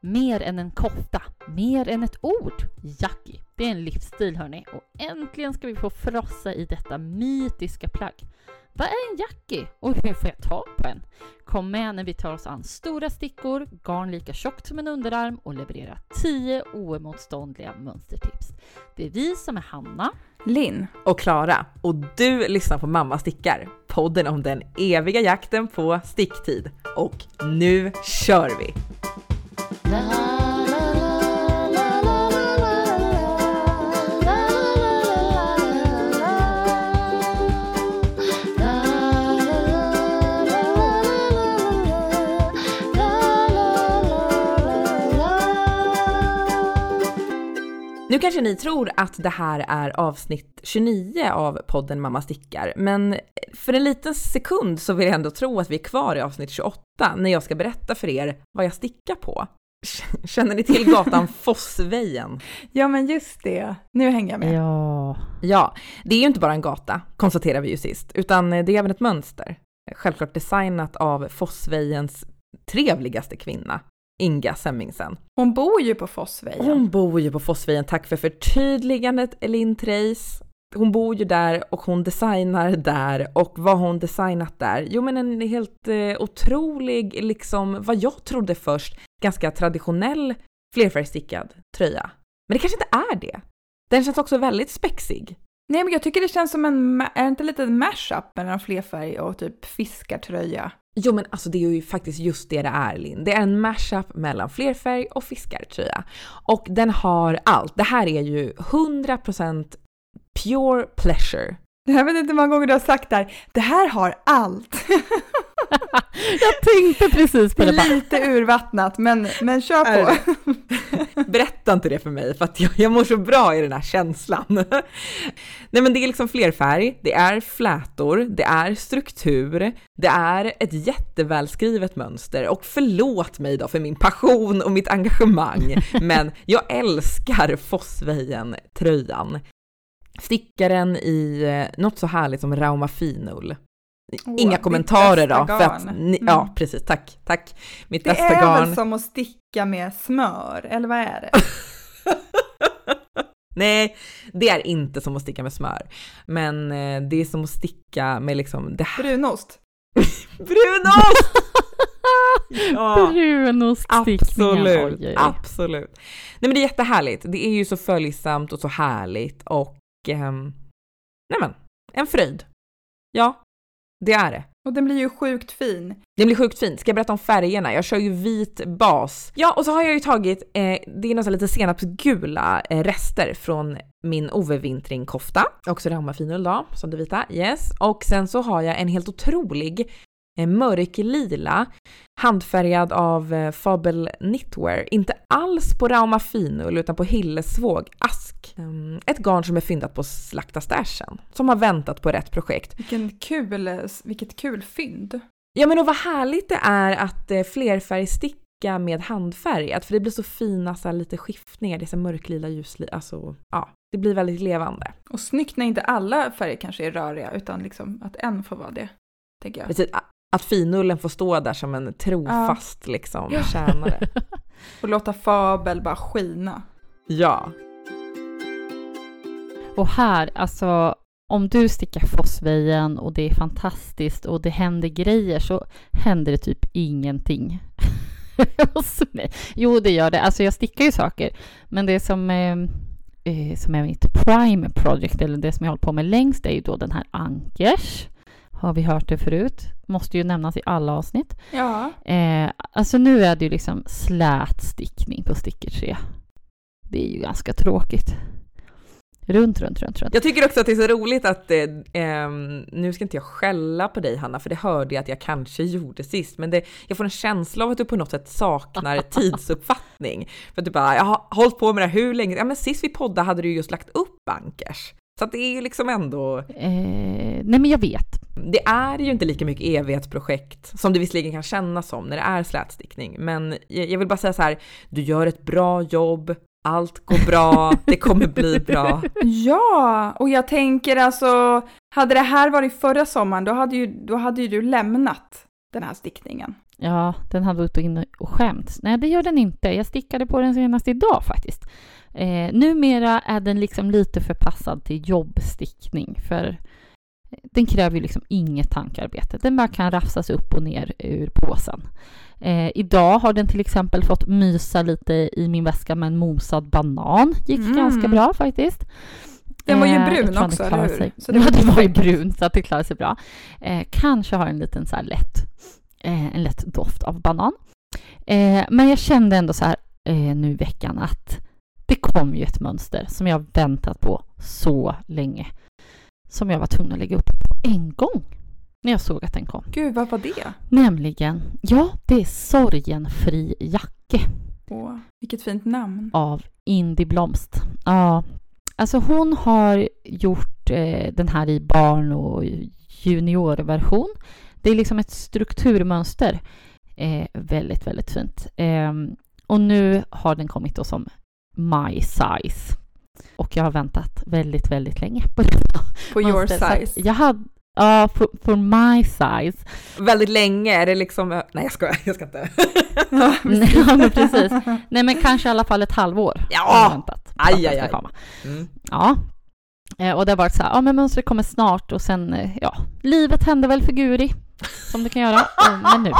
Mer än en kofta, mer än ett ord. Jackie, det är en livsstil hörni. Och äntligen ska vi få frossa i detta mytiska plagg. Vad är en jackie och hur får jag tag på en? Kom med när vi tar oss an stora stickor, garn lika tjockt som en underarm och levererar 10 oemotståndliga mönstertips. Det är vi som är Hanna, Linn. och Klara och du lyssnar på Mamma stickar, podden om den eviga jakten på sticktid. Och nu kör vi! Nu kanske ni tror att det här är avsnitt 29 av podden Mamma stickar, men för en liten sekund så vill jag ändå tro att vi är kvar i avsnitt 28 när jag ska berätta för er vad jag stickar på. Känner ni till gatan Fossvejen? Ja men just det, nu hänger jag med. Ja. Ja, det är ju inte bara en gata, konstaterar vi ju sist, utan det är även ett mönster. Självklart designat av Fossvejens trevligaste kvinna, Inga Semmingsen. Hon bor ju på Fossvejen. Hon bor ju på Fossvejen, tack för förtydligandet Elin Treis. Hon bor ju där och hon designar där och vad har hon designat där? Jo men en helt eh, otrolig, liksom vad jag trodde först, ganska traditionell flerfärgstickad tröja. Men det kanske inte är det. Den känns också väldigt spexig. Nej men jag tycker det känns som en, är det inte lite en mashup mellan flerfärg och typ fiskartröja? Jo men alltså det är ju faktiskt just det det är Linn. Det är en mashup mellan flerfärg och fiskartröja. Och den har allt. Det här är ju 100% pure pleasure. Jag vet inte hur många gånger du har sagt där, det här har allt. Jag tänkte precis på det. Bara, Lite urvattnat, men, men kör på. Berätta inte det för mig för jag, jag mår så bra i den här känslan. Nej men det är liksom flerfärg, det är flätor, det är struktur, det är ett jättevälskrivet mönster och förlåt mig då för min passion och mitt engagemang, men jag älskar Fossvejen-tröjan. Stickaren i eh, något så härligt som Rauma finull. Inga ditt kommentarer då, för att, garn. ni, Mm. ja precis, tack, tack. Mitt Det bästa är garn. väl som att sticka med smör, eller vad är det? Nej, det är inte som att sticka med smör. Men eh, det är som att sticka med liksom det här. Brunost? Brunost! ja, Brunoststickningen. absolut, Oj, oj, oj. absolut. Nej men det är jättehärligt. Det är ju så följsamt och så härligt och ehm, nej men, en fröjd. Ja, det är det. Och den blir ju sjukt fin. Det blir sjukt fint. Ska jag berätta om färgerna? Jag kör ju vit bas. Ja, och så har jag ju tagit, eh, det är nästan lite senapsgula eh, rester från min overvintringkofta. Också Rauma finull då, som det vita. Yes. Och sen så har jag en helt otrolig eh, mörklila handfärgad av eh, Fabel Knitwear. Inte alls på Rauma finull utan på Hillesvåg ask. Mm, ett garn som är fyndat på Slakta Stashen. Som har väntat på rätt projekt. Vilken kul, vilket kul fynd. Ja men och vad härligt det är att eh, flerfärgsticka med handfärgat för det blir så fina så här, lite skiftningar, det är så mörklila, ljuslila, alltså ja, det blir väldigt levande. Och snyggt när inte alla färger kanske är röriga, utan liksom att en får vara det. Tänker jag. Precis, att finullen får stå där som en trofast liksom Ja. tjänare. Och låta fabel bara skina. Ja. Och här, alltså om du stickar Fossvejen och det är fantastiskt och det händer grejer så händer det typ ingenting. jo, det gör det. Alltså jag stickar ju saker, men det som, eh, eh, som är mitt prime project, eller det som jag håller på med längst, är ju då den här Ankers. Har vi hört det förut? Måste ju nämnas i alla avsnitt. Ja. Eh, alltså nu är det ju liksom slät stickning på sticker 3. Det är ju ganska tråkigt. Runt, runt, runt, runt. Jag tycker också att det är så roligt att, eh, ehm, nu ska inte jag skälla på dig Hanna, för det hörde jag att jag kanske gjorde sist, men det, jag får en känsla av att du på något sätt saknar tidsuppfattning. För att du bara, jag har hållit på med det här hur länge? Ja men sist vi poddade hade du ju just lagt upp bankers. Så att det är ju liksom ändå, Eh, nej, men jag vet. det är ju inte lika mycket evighetsprojekt som det visserligen kan kännas som när det är slätstickning. Men jag vill bara säga så här, du gör ett bra jobb, allt går bra, det kommer bli bra. Ja, och jag tänker alltså, hade det här varit förra sommaren, då hade ju, då hade ju du lämnat den här stickningen. Ja, den hade varit inne och skämt. Nej, det gör den inte. Jag stickade på den senast idag faktiskt. Eh, numera är den liksom lite förpassad till jobbstickning för den kräver ju liksom inget tankarbete. Den bara kan rafsas upp och ner ur påsen. Eh, idag har den till exempel fått mysa lite i min väska med en mosad banan. Gick Mm. ganska bra faktiskt. Den var ju Eh, brun den också, eller hur? sig. Så det ja, den var ju brun så att det klarar sig bra. Eh, kanske har en liten så här lätt, eh, en lätt doft av banan. Eh, men jag kände ändå så här eh, nu i veckan att det kom ju ett mönster som jag väntat på så länge. Som jag var tvungen att lägga upp en gång när jag såg att den kom. Gud, vad var det? Nämligen, ja, det är Sorgenfri jacke Åh, vilket fint namn. av Indie Blomst. Ja, alltså hon har gjort eh, den här i barn och juniorversion. Det är liksom ett strukturmönster. Eh, väldigt, väldigt fint. Eh, och nu har den kommit då som My Size. Och jag har väntat väldigt, väldigt länge på det. På your size. Jag hade, ja, for, for my size. Väldigt länge, är det liksom... Nej jag skojar, jag ska inte. Ja, men precis. Nej, men kanske i alla fall ett halvår. Ja! väntat Aj, aj, aj. Mm. Ja. Eh, Och det har varit så här, ja men mönstret kommer snart och sen, eh, ja, livet händer väl för Guri, som det kan göra. Eh, Men nu.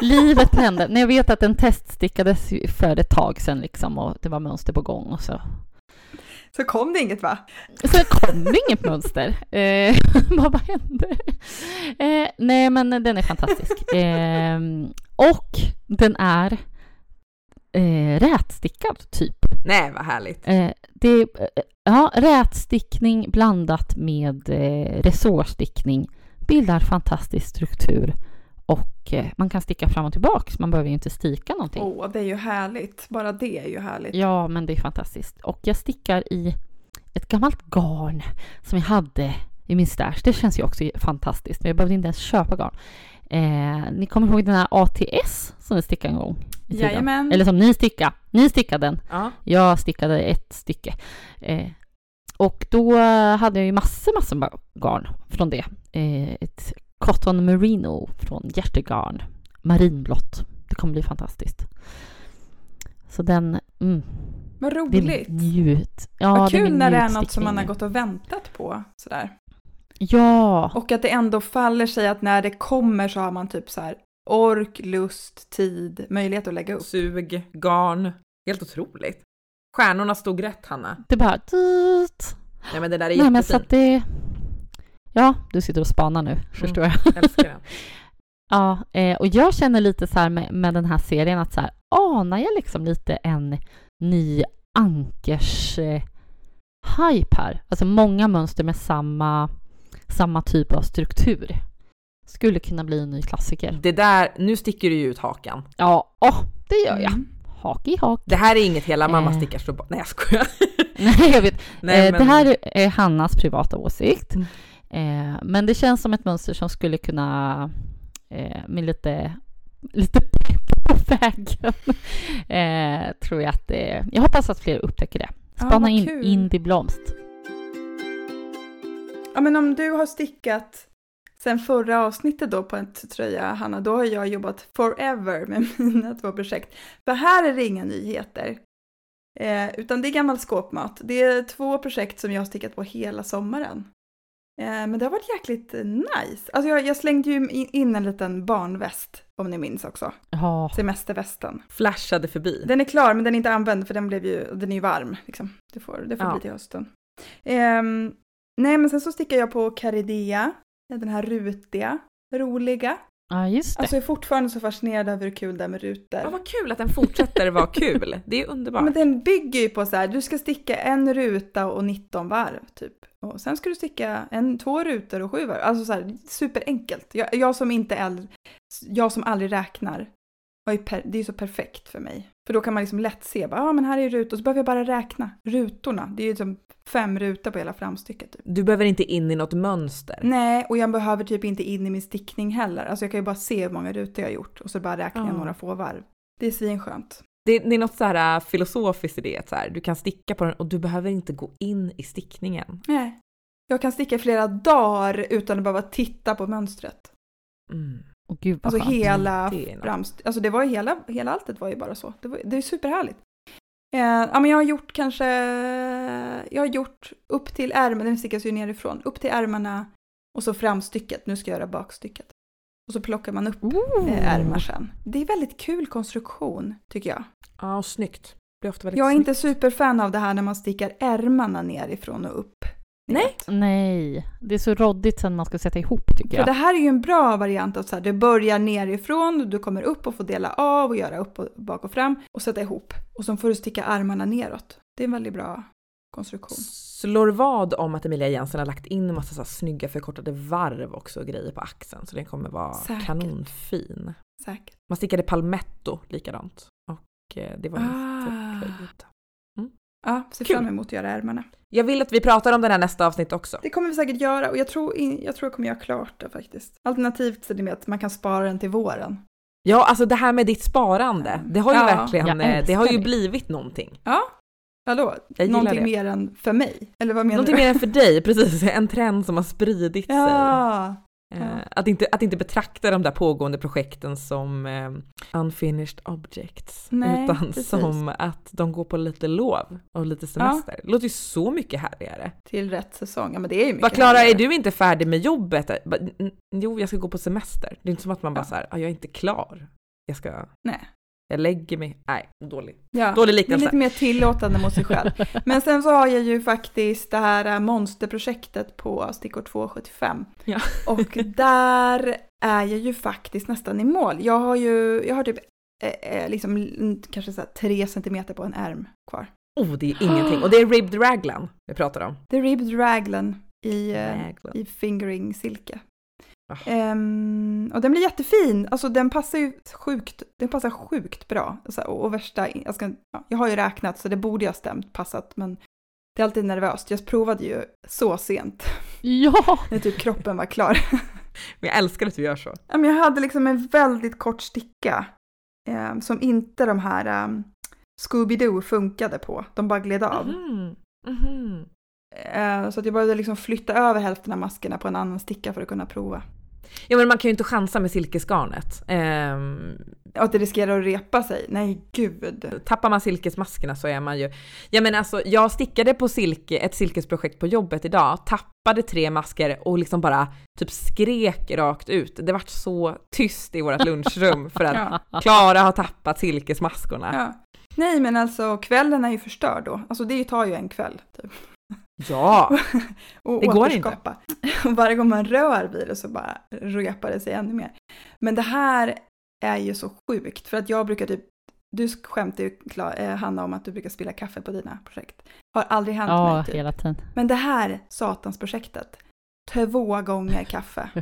Livet händer. Nej, jag vet att den teststickades ju för ett tag sedan liksom och det var mönster på gång och så. Så kom det inget va? Så kom det inget mönster. Eh, vad, hände? Eh, nej, men den är fantastisk. Eh, och den är eh, rätstickad, typ. Nej vad härligt. Eh, det eh, ja, rätstickning blandat med eh, resårstickning bildar fantastisk struktur och eh, man kan sticka fram och tillbaka. Man behöver ju inte sticka någonting. Åh, det är ju härligt. Bara det är ju härligt. Ja, men det är fantastiskt. Och jag stickar i ett gammalt garn som jag hade i min stash. Det känns ju också fantastiskt. Jag behövde inte ens köpa garn. Eh, ni kommer ihåg den här ATS som vi stickade en gång? Jajamän. Eller som ni stickade. Ni stickade den. Ja. Jag stickade ett stycke. Eh, och då hade jag ju massor, massor garn från det. Eh, ett Cotton Merino från Hjärtegarn. Marinblått. Det kommer bli fantastiskt. Så den, mm, Vad det är roligt. njut. Ja, Vad det är kul min när det är något som man har gått och väntat på. Sådär. Ja, Och att det ändå faller sig att när det kommer så har man typ så här ork, lust, tid, möjlighet att lägga upp. Sug, garn. Helt otroligt. Stjärnorna stod rätt Hanna. det är bara... Dit. Nej men det där är Nej, men så jättefint. att det... Ja, du sitter och spanar nu, förstår jag. Jag älskar den. Ja, eh, och jag känner lite så här med, med den här serien att så här, anar jag liksom lite en ny ankers eh, hype här. Alltså många mönster med samma, samma typ av struktur. Skulle kunna bli en ny klassiker. Det där, nu sticker du ju ut hakan. Ja, åh, det gör jag. Mm. Hak i hak. Det här är inget hela mamma Eh. stickar bara. Nej jag skojar. Nej, jag vet. Nej, men- Det här är Hannas privata åsikt. Mm. Eh, men det känns som ett mönster som skulle kunna eh, med lite, lite pepp på vägen. eh, tror jag att det, Jag hoppas att fler upptäcker det. Ja, Spana vad in. Indie Blomst. Ja, men om du har stickat sen förra avsnittet då på en tröja, Hanna, då har jag jobbat forever med mina två projekt. För här är det inga nyheter. Eh, utan det är gammal skåpmat. Det är två projekt som jag har stickat på hela sommaren. Eh, men det har varit jäkligt eh, nice. Alltså jag, jag slängde ju in- en liten barnväst, om ni minns också. Ja, Semestervästen. Flashade förbi. Den är klar, men den är inte använd för den blev ju, den är ju varm. Liksom. Det får, det får Ja. bli till hösten. Ehm, nej, men sen så stickar jag på Caridea, den här rutiga, roliga. ja just det. Alltså jag är fortfarande så fascinerad över hur kul det är med rutor. Ja, vad kul att den fortsätter vara kul. Det är underbart. men den bygger ju på så här, du ska sticka en ruta och 19 varv typ. Och sen ska du sticka en, två rutor och sju varv. Alltså så här, superenkelt. Jag, jag som inte är, jag som aldrig räknar, per, det är så perfekt för mig. För då kan man liksom lätt se, ja ah, men här är rutor, så behöver jag bara räkna rutorna. Det är ju som fem rutor på hela framstycket. Typ. Du behöver inte in i något mönster. Nej, och jag behöver typ inte in i min stickning heller. Alltså jag kan ju bara se hur många rutor jag har gjort och så bara jag Ja. några få varv. Det är svinskönt. Det, det är något så här äh, filosofiskt i det. att Så här, du kan sticka på den och du behöver inte gå in i stickningen. Nej. Jag kan sticka i flera dagar utan att behöva titta på mönstret. Mm. Och gud Alltså hela framst... Alltså det var ju hela, hela alltet var ju bara så. Det, var, det är superhärligt. Eh, ja men jag har gjort kanske, jag har gjort upp till ärmen, den stickas ju nerifrån, upp till ärmarna och så framstycket, nu ska jag göra bakstycket. Och så plockar man upp Ooh. eh, ärmar sen. Det är väldigt kul konstruktion tycker jag. Ja, och snyggt. Det blir ofta väldigt Jag är snyggt. inte superfan av det här när man stickar ärmarna nerifrån och upp. Nej. Nej, det är så roddigt sen man ska sätta ihop tycker För jag. det här är ju en bra variant av så här, det börjar nerifrån, du kommer upp och får dela av och göra upp och bak och fram och sätta ihop. Och så får du sticka armarna neråt. Det är en väldigt bra konstruktion. Slår vad om att Emilia Jensen har lagt in en massa så här snygga förkortade varv också och grejer på axeln så den kommer vara Säkert. kanonfin. Säkert. Man stickade palmetto likadant och eh, det var Ah. jättetrevligt. Ja, ser Kul. fram emot att göra ärmarna. Jag vill att vi pratar om den här nästa avsnitt också. Det kommer vi säkert göra och jag tror, jag tror jag kommer göra klart det faktiskt. Alternativt så är det med att man kan spara den till våren. Ja, alltså det här med ditt sparande, det har ju Ja, verkligen, eh, det har ju det. blivit någonting. Ja, gillar någonting det. mer än för mig. Eller vad menar Någonting du? mer än för dig, precis. En trend som har spridit sig. Ja, Eh, ja. Att, inte, att inte betrakta de där pågående projekten som eh, unfinished objects. Nej, utan precis. som att de går på lite lov och lite semester. Det låter ju så mycket härligare. till rätt säsong. Ja, men det är ju mycket Vad Klara, är du inte färdig med jobbet? Jo, jag ska gå på semester. Det är inte som att man bara Ja. så här, "Ah, jag är inte klar. Jag ska, Nej. Jag lägger mig. Nej, dålig. Ja. Dålig liknelse. lite mer tillåtande mot sig själv. Men sen så har jag ju faktiskt det här äh, monsterprojektet på stickor 275. Ja. Och där är jag ju faktiskt nästan i mål. Jag har ju, jag har typ eh, eh, liksom kanske så tre centimeter på en ärm kvar. Oh, det är ingenting. Och det är ribbed raglan vi pratar om. Det är ribbed raglan i, eh, Raglan. i fingering silke. Ehm, och den blir jättefin. Alltså den passar ju sjukt, den passar sjukt bra. Alltså, och, och värsta, jag, ska, ja, jag har ju räknat så det borde ha stämt, passat, men det är alltid nervöst. Jag provade ju så sent, Ja! när typ kroppen var klar. Men jag älskar att du gör så. Ja, men jag hade liksom en väldigt kort sticka ehm, som inte de här um, Scooby-Doo funkade på. De bara gled av. Mhm. Mhm. Eh, så att jag behövde liksom flytta över hälften av maskerna på en annan sticka för att kunna prova. Ja men man kan ju inte chansa med silkesgarnet. Och att det riskerar att repa sig. Nej, gud. tappar man silkesmaskerna så är man ju... Ja men alltså jag stickade på silke, ett silkesprojekt på jobbet idag, tappade tre masker och liksom bara typ skrek rakt ut. Det vart så tyst i vårt lunchrum för att Ja. Klara har tappat silkesmaskorna. Ja. Nej, men alltså kvällen är ju förstörd då. Alltså det tar ju en kväll. Typ. Ja! Och Det går återskapa. Och varje gång man rör vid det så bara repar det sig ännu mer. Men det här är ju så sjukt för att jag brukar typ du skämtar ju eh, Hanna om att du brukar spilla kaffe på dina projekt. Har aldrig hänt Ja, mig typ. hela tiden. Men det här satansprojektet, två gånger kaffe.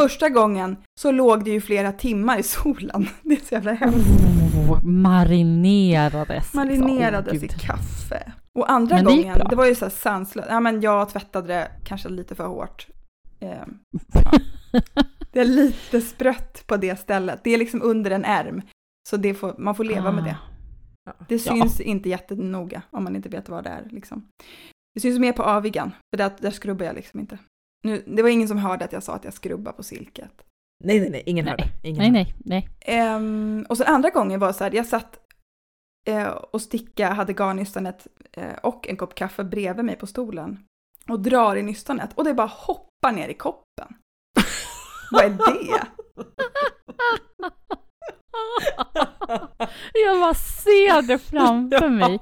Första gången så låg det ju flera timmar i solen. Det är så jävla hemskt. Oh, marinerades. Marinerades liksom. i Åh, gud. kaffe. Och andra Men det gången, det var ju så här sanslöst. Ja men jag tvättade det kanske lite för hårt. Ja. Det är lite sprött på det stället. Det är liksom under en ärm. Så det får, man får leva med det. Det Ja. syns inte jättenoga om man inte vet vad det är. Liksom. Det syns mer på avigan, för där, där skrubbar jag liksom inte. Nu, det var ingen som hörde att jag sa att jag skrubbar på silket. Nej nej nej, ingen Nej. hörde. Ingen Nej, hörde. nej, nej. Ehm, och så andra gången var så här, jag satt eh, och sticka, hade garnnystanet eh, och en kopp kaffe bredvid mig på stolen och drar i nystanet och det bara hoppar ner i koppen. Vad är det? Jag bara ser det framför mig.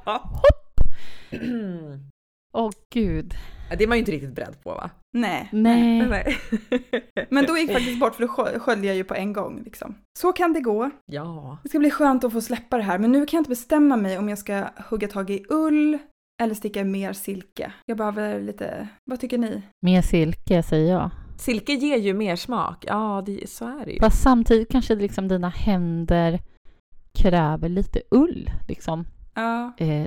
Mm. Åh gud. Det är man ju inte riktigt beredd på va? Nej. Nej. Nej. Men då gick faktiskt bort för då skö- sköljde jag ju på en gång. Liksom. Så kan det gå. Ja. Det ska bli skönt att få släppa det här, men nu kan jag inte bestämma mig om jag ska hugga tag i ull eller sticka i mer silke. Jag behöver lite, vad tycker ni? Mer silke säger jag. Silke ger ju mer smak. Ja, det, så är det ju. Fast samtidigt kanske liksom dina händer kräver lite ull. Liksom. Ja, Eh,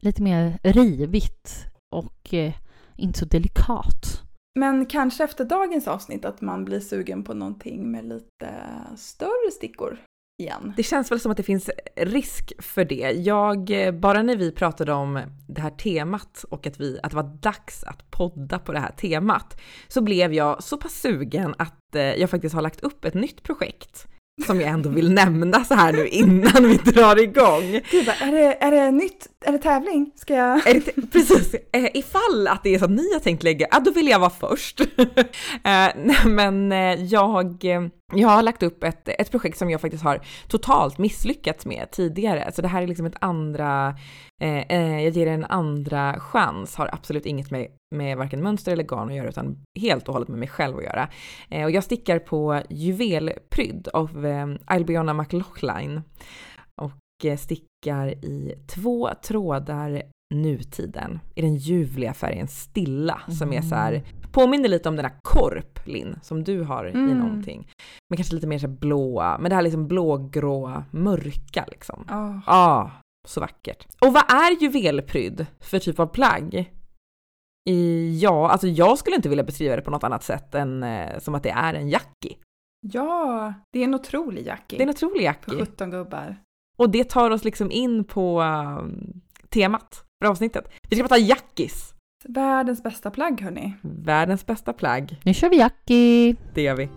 lite mer rivigt och eh, inte så delikat. men kanske efter dagens avsnitt att man blir sugen på någonting med lite större stickor. igen. Det känns väl som att det finns risk för det. Jag, eh, bara när vi pratade om det här temat och att, vi, att det var dags att podda på det här temat så blev jag så pass sugen att eh, jag faktiskt har lagt upp ett nytt projekt som jag ändå vill nämna så här nu innan vi drar igång. Gud, är, det, är det nytt? Är det tävling? Ska jag? Precis, eh, ifall att det är så att ni har tänkt lägga, ja då vill jag vara först. Eh, nej, men eh, jag, jag har lagt upp ett, ett projekt som jag faktiskt har totalt misslyckats med tidigare. Så det här är liksom ett andra, jag ger det en andra chans, har absolut inget med, med varken mönster eller garn att göra utan helt och hållet med mig själv att göra. Och jag stickar på juvelprydd av Albiona McLaughlin stickar i två trådar nutiden i den ljuvliga färgen stilla som är så här, påminner lite om den här korp Linn som du har i Mm. någonting. Men kanske lite mer så blåa, men det här liksom blågrå mörka liksom. Ja. Ah, så vackert. Och vad är juvelprydd för typ av plagg? I, ja, alltså jag skulle inte vilja beskriva det på något annat sätt än eh, som att det är en jackie. ja, det är en otrolig jackie. Det är en otrolig På jackie. 17 gubbar. Och det tar oss liksom in på um, temat för avsnittet. Vi ska prata jackis. Världens bästa plagg hörni. Världens bästa plagg. Nu kör vi Jackie! Det gör vi.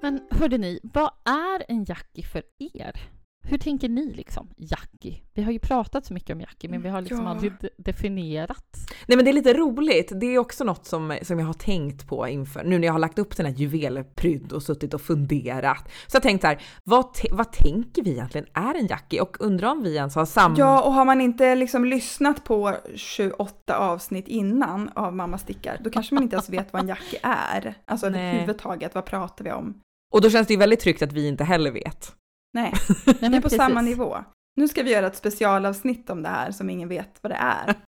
Men hörde ni, vad är en Jackie för er? Hur tänker ni liksom? Jackie? Vi har ju pratat så mycket om Jackie, men vi har liksom Ja. aldrig de- definierat. Nej men det är lite roligt. Det är också något som, som jag har tänkt på inför, nu när jag har lagt upp den här juvelprydd och suttit och funderat. Så jag tänkt så här, vad, vad tänker vi egentligen är en jackie? Och undrar om vi ens har samma... Ja, och har man inte liksom lyssnat på 28 avsnitt innan av Mamma stickar, då kanske man inte ens vet vad en jackie är. Alltså överhuvudtaget, vad pratar vi om? Och då känns det ju väldigt tryggt att vi inte heller vet. Nej, Nej, det är men på precis. samma nivå. Nu ska vi göra ett specialavsnitt om det här som ingen vet vad det är.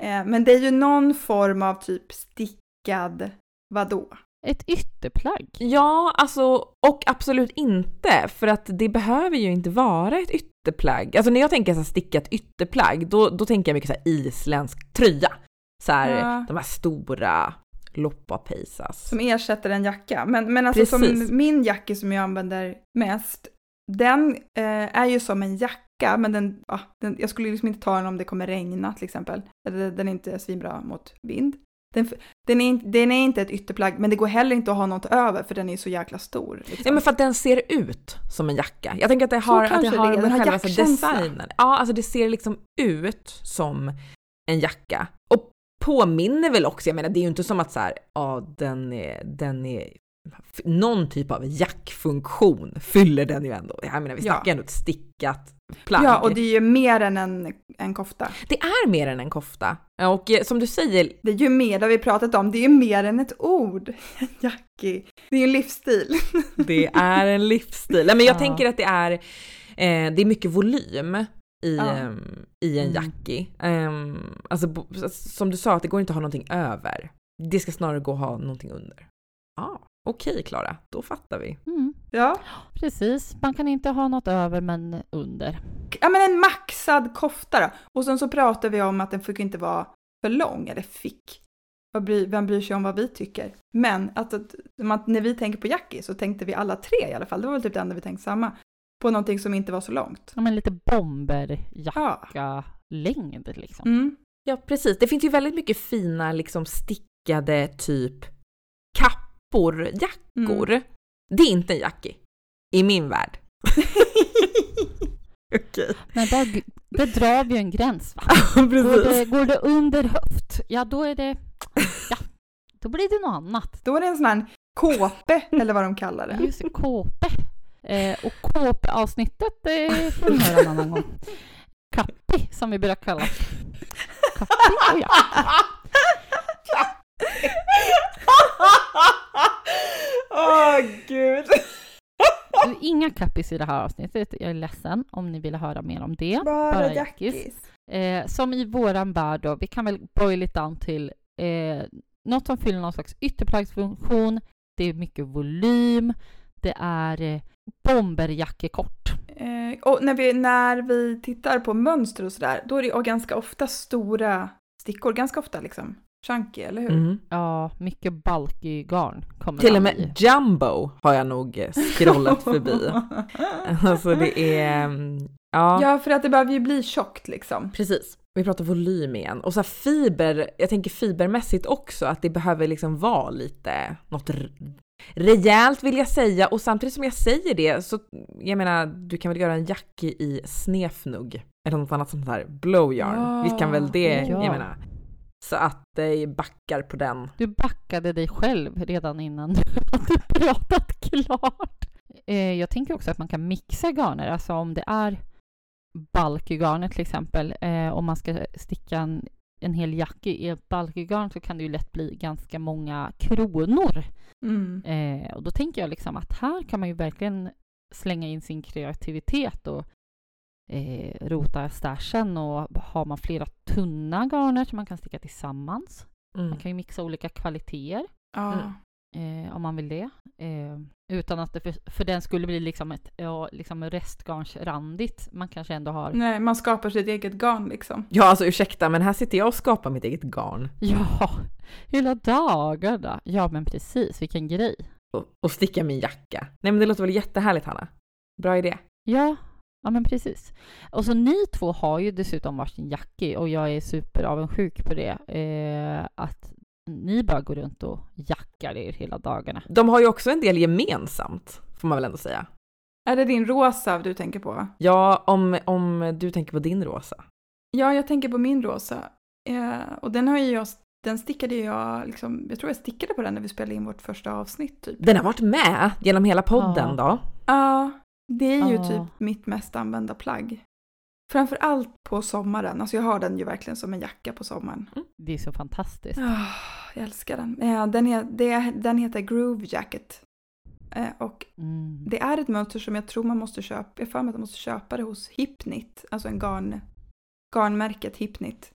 Eh, Men det är ju någon form av typ stickad, vadå? Ett ytterplagg. Ja, alltså och absolut inte för att det behöver ju inte vara ett ytterplagg. Alltså när jag tänker så stickat ytterplagg då, då tänker jag mycket så här isländsk tröja. Så här, Ja. de här stora loppapejsas. Som ersätter en jacka. Men, men alltså Precis. som min jacka som jag använder mest, den eh, är ju som en jacka, men den, ja, den, jag skulle liksom inte ta den om det kommer regna till exempel. Den är inte svinbra mot vind. Den, den, är, inte- den är inte ett ytterplagg, men det går heller inte att ha något över för den är så jäkla stor. Liksom. Ja men för att den ser ut som en jacka. Jag tänker att det har, att det har det med själva så jackkänsla. designen. Ja, alltså det ser liksom ut som en jacka. Och påminner väl också, jag menar det är ju inte som att så här, ja den är, den är någon typ av jackfunktion fyller den ju ändå. Jag menar vi Ja. snackar ju ändå ett stickat plagg. Ja, och det är ju mer än en, en kofta. Det är mer än en kofta. Och eh, som du säger, Det är ju mer, det har vi pratat om, det är ju mer än ett ord. Jackie. Det är ju en livsstil. det är en livsstil. Nej, men jag Ja. tänker att det är, eh, det är mycket volym i, Ja. ehm, i en Mm. jackie. Ehm, alltså som du sa, att det går inte att ha någonting över. Det ska snarare gå att ha någonting under. Ja, ah, okej Klara, då fattar vi. Mm, Ja. precis. Man kan inte ha något över men under. ja, men en maxad kofta då. Och sen så pratar vi om att den fick inte vara för lång, eller fick. Vem bryr sig om vad vi tycker? Men att, att när vi tänker på Jackie så tänkte vi alla tre i alla fall, det var väl typ det enda vi tänkte samma, på någonting som inte var så långt. Ja, men lite bomberjacka-längd Ja. liksom. Mm. Ja, precis. Det finns ju väldigt mycket fina liksom stickade typ kappor, jackor. Mm. Det är inte en jackie. I min värld. Okej. Men där, där drar vi en gräns va? Går det, går det under höft, ja då är det, ja, då blir det något annat. Då är det en sån här kåpe, eller vad de kallar det. Just det, kåpe. Eh, och kåpe-avsnittet det får ni höra en annan gång. Kappi, som vi brukar kalla Kappi och jacka. Åh gud. Du, Inga kappis i det här avsnittet, jag är ledsen om ni vill höra mer om det. Bara, bara jackis. Eh, som i våran värld då, vi kan väl boil it down till eh, något som fyller någon slags ytterplaggsfunktion, det är mycket volym, det är eh, bomberjackekort. Eh, och när vi, när vi tittar på mönster och sådär, då är det ganska ofta stora stickor, ganska ofta liksom. Chunky, eller hur? Mm. Ja, mycket bulky garn kommer Till och med i. jumbo har jag nog scrollat förbi. Alltså det är, mm, ja, ja, för att det behöver ju bli tjockt liksom. precis. Vi pratar volym igen. Och så här fiber, jag tänker fibermässigt också att det behöver liksom vara lite något rejält vill jag säga. Och samtidigt som jag säger det så, jag menar, du kan väl göra en jacka i snefnugg eller något annat sånt här blow yarn. Ja, Visst kan väl det, ja. jag menar. Så att det backar på den. Du backade dig själv redan innan du hade pratat klart. Eh, jag tänker också att man kan mixa garner, alltså om det är bulky-garner till exempel, eh, om man ska sticka en, en hel jacka i ett bulky-garn så kan det ju lätt bli ganska många kronor. Mm. Eh, och då tänker jag liksom att här kan man ju verkligen slänga in sin kreativitet och eh, rota stashen och har man flera tunna garner som man kan sticka tillsammans. Mm. Man kan ju mixa olika kvaliteter Ja. Mm. eh, om man vill det. Eh, utan att det för, för den skulle bli liksom ett ja, liksom restgarnsrandigt. Man kanske ändå har... Nej, man skapar sitt eget garn liksom. Ja, alltså ursäkta, men här sitter jag och skapar mitt eget garn. Ja, hela dagarna. Ja, men precis. Vilken grej. och, och sticka min jacka. Nej men det låter väl jättehärligt Hanna? Bra idé. Ja, ja men precis. Och så ni två har ju dessutom varsin jacka och jag är superavundsjuk på det. Eh, att ni bara går runt och jackar er hela dagarna. De har ju också en del gemensamt, får man väl ändå säga. Är det din rosa du tänker på? Ja, om, om du tänker på din rosa. Ja, jag tänker på min rosa. Eh, och den har ju jag, den stickade jag liksom, jag tror jag stickade på den när vi spelade in vårt första avsnitt typ. Den har varit med genom hela podden Ja. då. Ja, det är ju Ja. typ mitt mest använda plagg. Framför allt på sommaren, alltså jag har den ju verkligen som en jacka på sommaren. Det är så fantastiskt. Ah, jag älskar den. Eh, den, är, det, den heter Groove Jacket. Eh, och Mm. det är ett mönster som jag tror man måste köpa, jag för mig att man måste köpa det hos Hipnit, alltså en garn, garnmärket Hipnit.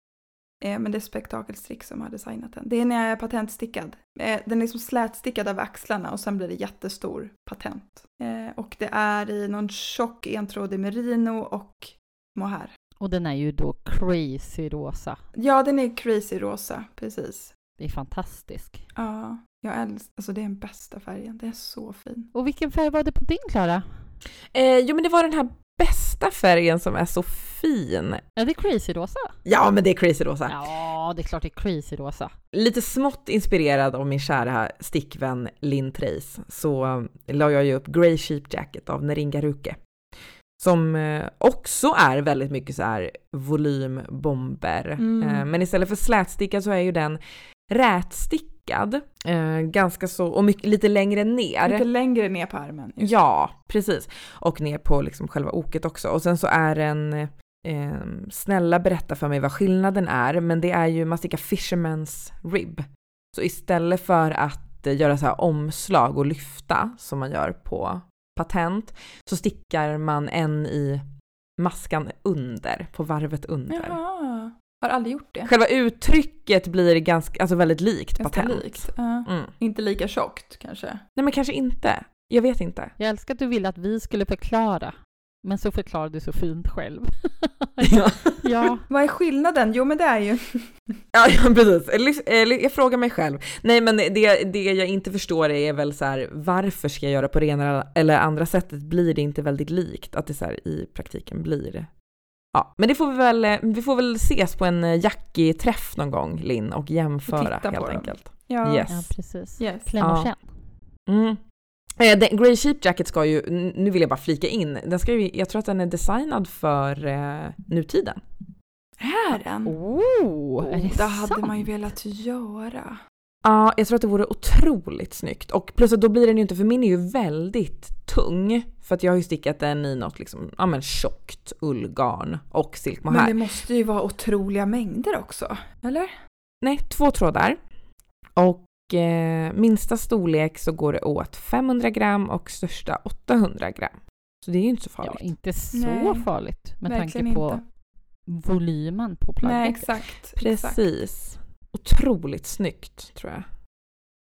Eh, men det är Spektakelstrick som har designat den. Det är när jag är patentstickad. Eh, den är liksom slätstickad över axlarna och sen blir det jättestor patent. Eh, och det är i någon tjock entrådig merino och mohair. Och den är ju då crazy rosa. Ja, den är crazy rosa, precis. Det är fantastisk. Ja, jag älskar, alltså det är den bästa färgen, den är så fin. Och vilken färg var det på din Klara? Eh, jo men det var den här bästa färgen som är så fin. Ja, det är crazy rosa. Ja men det är crazy rosa. Ja, det är klart det är crazy rosa. Lite smått inspirerad av min kära stickvän Linn Trace så eh, la jag ju upp Grey Sheep Jacket av Neringa Ruke. Som eh, också är väldigt mycket så här volymbomber. Mm. Eh, Men istället för slätstickad så är ju den rätstickad. Eh, Ganska så, och mycket, lite längre ner. Lite längre ner på armen. just. Ja, precis. Och ner på liksom själva oket också. Och sen så är den, eh, snälla berätta för mig vad skillnaden är, men det är ju man stickar Fisherman's Rib. Så istället för att eh, göra så här omslag och lyfta som man gör på patent så stickar man en i maskan under, på varvet under. Jaha, har aldrig gjort det. Själva uttrycket blir ganska, alltså väldigt likt Ganska patent. likt. Ja. Mm. Inte lika tjockt kanske. Nej men kanske inte. Jag vet inte. Jag älskar att du ville att vi skulle förklara. Men så förklarar du så fint själv. Ja. ja, Vad är skillnaden? Jo men det är ju... Ja, ja precis. Eller, eller jag frågar mig själv. Nej men det, det jag inte förstår är väl så här, varför ska jag göra på det ena eller andra sättet? Blir det inte väldigt likt? Att det så här, i praktiken blir Ja, men det får vi väl, vi får väl ses på en Jackie-träff någon gång Linn och jämföra helt dem. enkelt. Ja. Yes. ja precis. Yes. Kläm och Ja. känn. Mm. Eh, den, Grey Sheep Jacket ska ju, nu vill jag bara flika in, den ska ju, jag tror att den är designad för eh, nutiden. Är den? Oh, är det det hade sant? man ju velat göra. Ja, jag tror att det vore otroligt snyggt. Och plus att då blir den ju inte, för min är ju väldigt tung. För att jag har ju stickat den i något liksom, ja men tjockt ullgarn och silkmohair. Men det måste ju vara otroliga mängder också. Eller? Nej, två trådar. Och eh, minsta storlek så går det åt 500 gram och största 800 gram. Så det är ju inte så Ja, farligt. inte så Nej, farligt med Verkligen tanke på inte. volymen på plagget. Nej, exakt. exakt. Otroligt snyggt tror jag.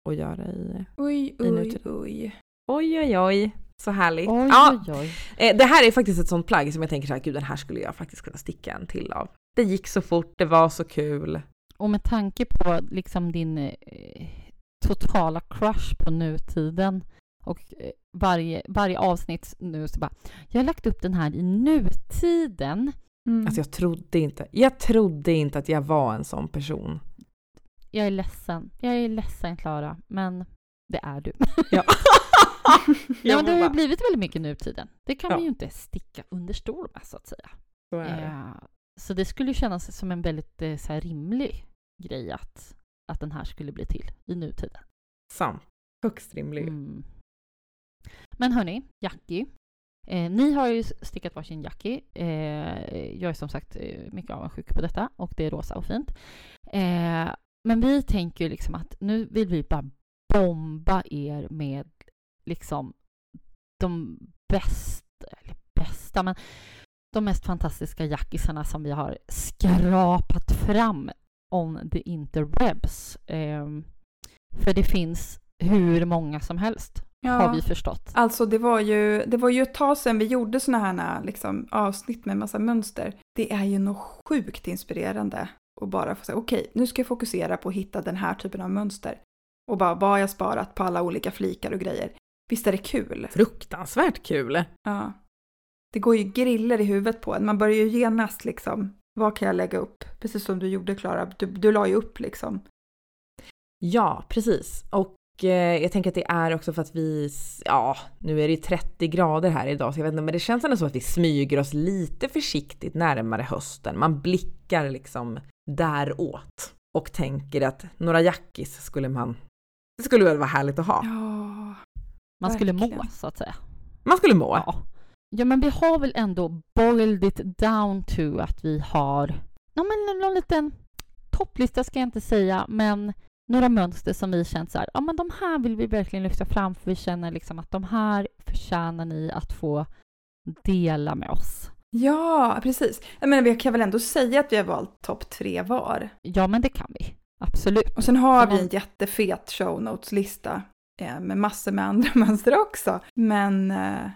Att göra i... Oj, I oj, nutid. oj. Oj, oj, oj. Så härligt. Oj, ja, oj, oj. Eh, Det här är faktiskt ett sånt plagg som jag tänker så här, gud den här skulle jag faktiskt kunna sticka en till av. Det gick så fort, det var så kul. Och med tanke på liksom din eh, totala crush på nutiden och eh, varje, varje avsnitt nu så bara, jag har lagt upp den här i nutiden. Mm. Alltså jag trodde inte, jag trodde inte att jag var en sån person. Jag är ledsen, jag är ledsen Klara, men det är du. Ja. Nej, men det har ju blivit väldigt mycket nutiden. Det kan Ja. vi ju inte sticka under stol med så att säga. så är det. Eh, så det skulle kännas som en väldigt eh, så här, rimlig grej att, att den här skulle bli till i nutiden. Sant. Högst rimlig. Mm. Men hörni, Jackie. Eh, ni har ju stickat varsin Jackie. Eh, jag är som sagt eh, mycket avundsjuk på detta och det är rosa och fint. Eh, men vi tänker ju liksom att nu vill vi bara bomba er med liksom de bästa, eller bästa, men de mest fantastiska jackisarna som vi har skrapat fram on the interwebs. Eh, för det finns hur många som helst, har vi förstått. Alltså det var, ju, det var ju ett tag sedan vi gjorde såna här liksom, avsnitt med massa mönster. Det är ju något sjukt inspirerande att bara få säga okej, nu ska jag fokusera på att hitta den här typen av mönster. Och bara vad har jag sparat på alla olika flikar och grejer. Visst är det kul? Fruktansvärt kul. Ja. Det går ju griller i huvudet på en. Man börjar ju genast liksom, vad kan jag lägga upp? Precis som du gjorde Klara, du, du la ju upp liksom. Ja, precis. Och eh, jag tänker att det är också för att vi, ja, nu är det 30 grader här idag så jag vet inte, men det känns ändå som att vi smyger oss lite försiktigt närmare hösten. Man blickar liksom däråt och tänker att några jackis skulle man, det skulle väl vara härligt att ha. Ja. Man skulle må, så att säga. Man skulle må. Ja. ja, men vi har väl ändå boiled it down to att vi har ja, men någon liten topplista ska jag inte säga, men några mönster som vi känt så här, ja men de här vill vi verkligen lyfta fram för vi känner liksom att de här förtjänar ni att få dela med oss. Ja, precis. Jag menar, vi kan väl ändå säga att vi har valt topp tre var. Ja, men det kan vi. Absolut. Och sen har vi en jättefet show notes-lista eh, med massor med andra mönster också. Men eh,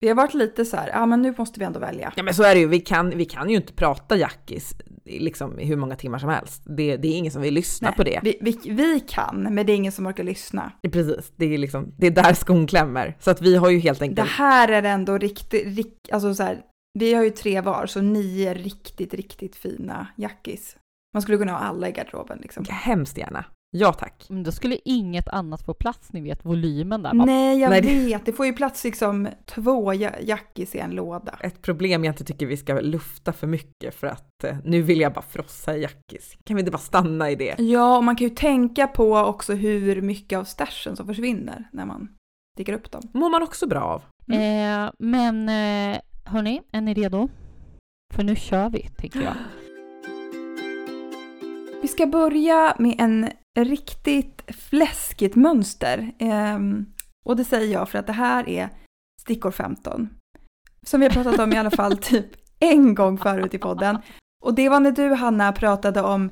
vi har varit lite så här, ja men nu måste vi ändå välja. Ja men så är det ju, vi kan, vi kan ju inte prata jackis liksom i hur många timmar som helst. Det, det är ingen som vill lyssna Nej, på det. Vi, vi, vi kan, men det är ingen som orkar lyssna. Precis, det är liksom, det är där skon klämmer. Så att vi har ju helt Det enkelt här är ändå riktigt, rik, alltså så här, vi har ju tre var, så nio riktigt, riktigt fina jackis. Man skulle kunna ha alla i garderoben liksom. hemskt gärna. Ja tack. Men då skulle inget annat få plats, ni vet volymen där. Nej, jag Nej, vet. Det får ju plats liksom två ja- jackis i en låda. Ett problem jag inte tycker vi ska lufta för mycket för att eh, nu vill jag bara frossa i jackis. Kan vi inte bara stanna i det? Ja, och man kan ju tänka på också hur mycket av stashen som försvinner när man sticker upp dem. Mår man också bra av. Eh, men eh, hörni, är ni redo? För nu kör vi, tänker jag. Vi ska börja med en riktigt fläskigt mönster. Ehm, och det säger jag för att det här är stickor 15. Som vi har pratat om i alla fall typ en gång förut i podden. Och det var när du Hanna pratade om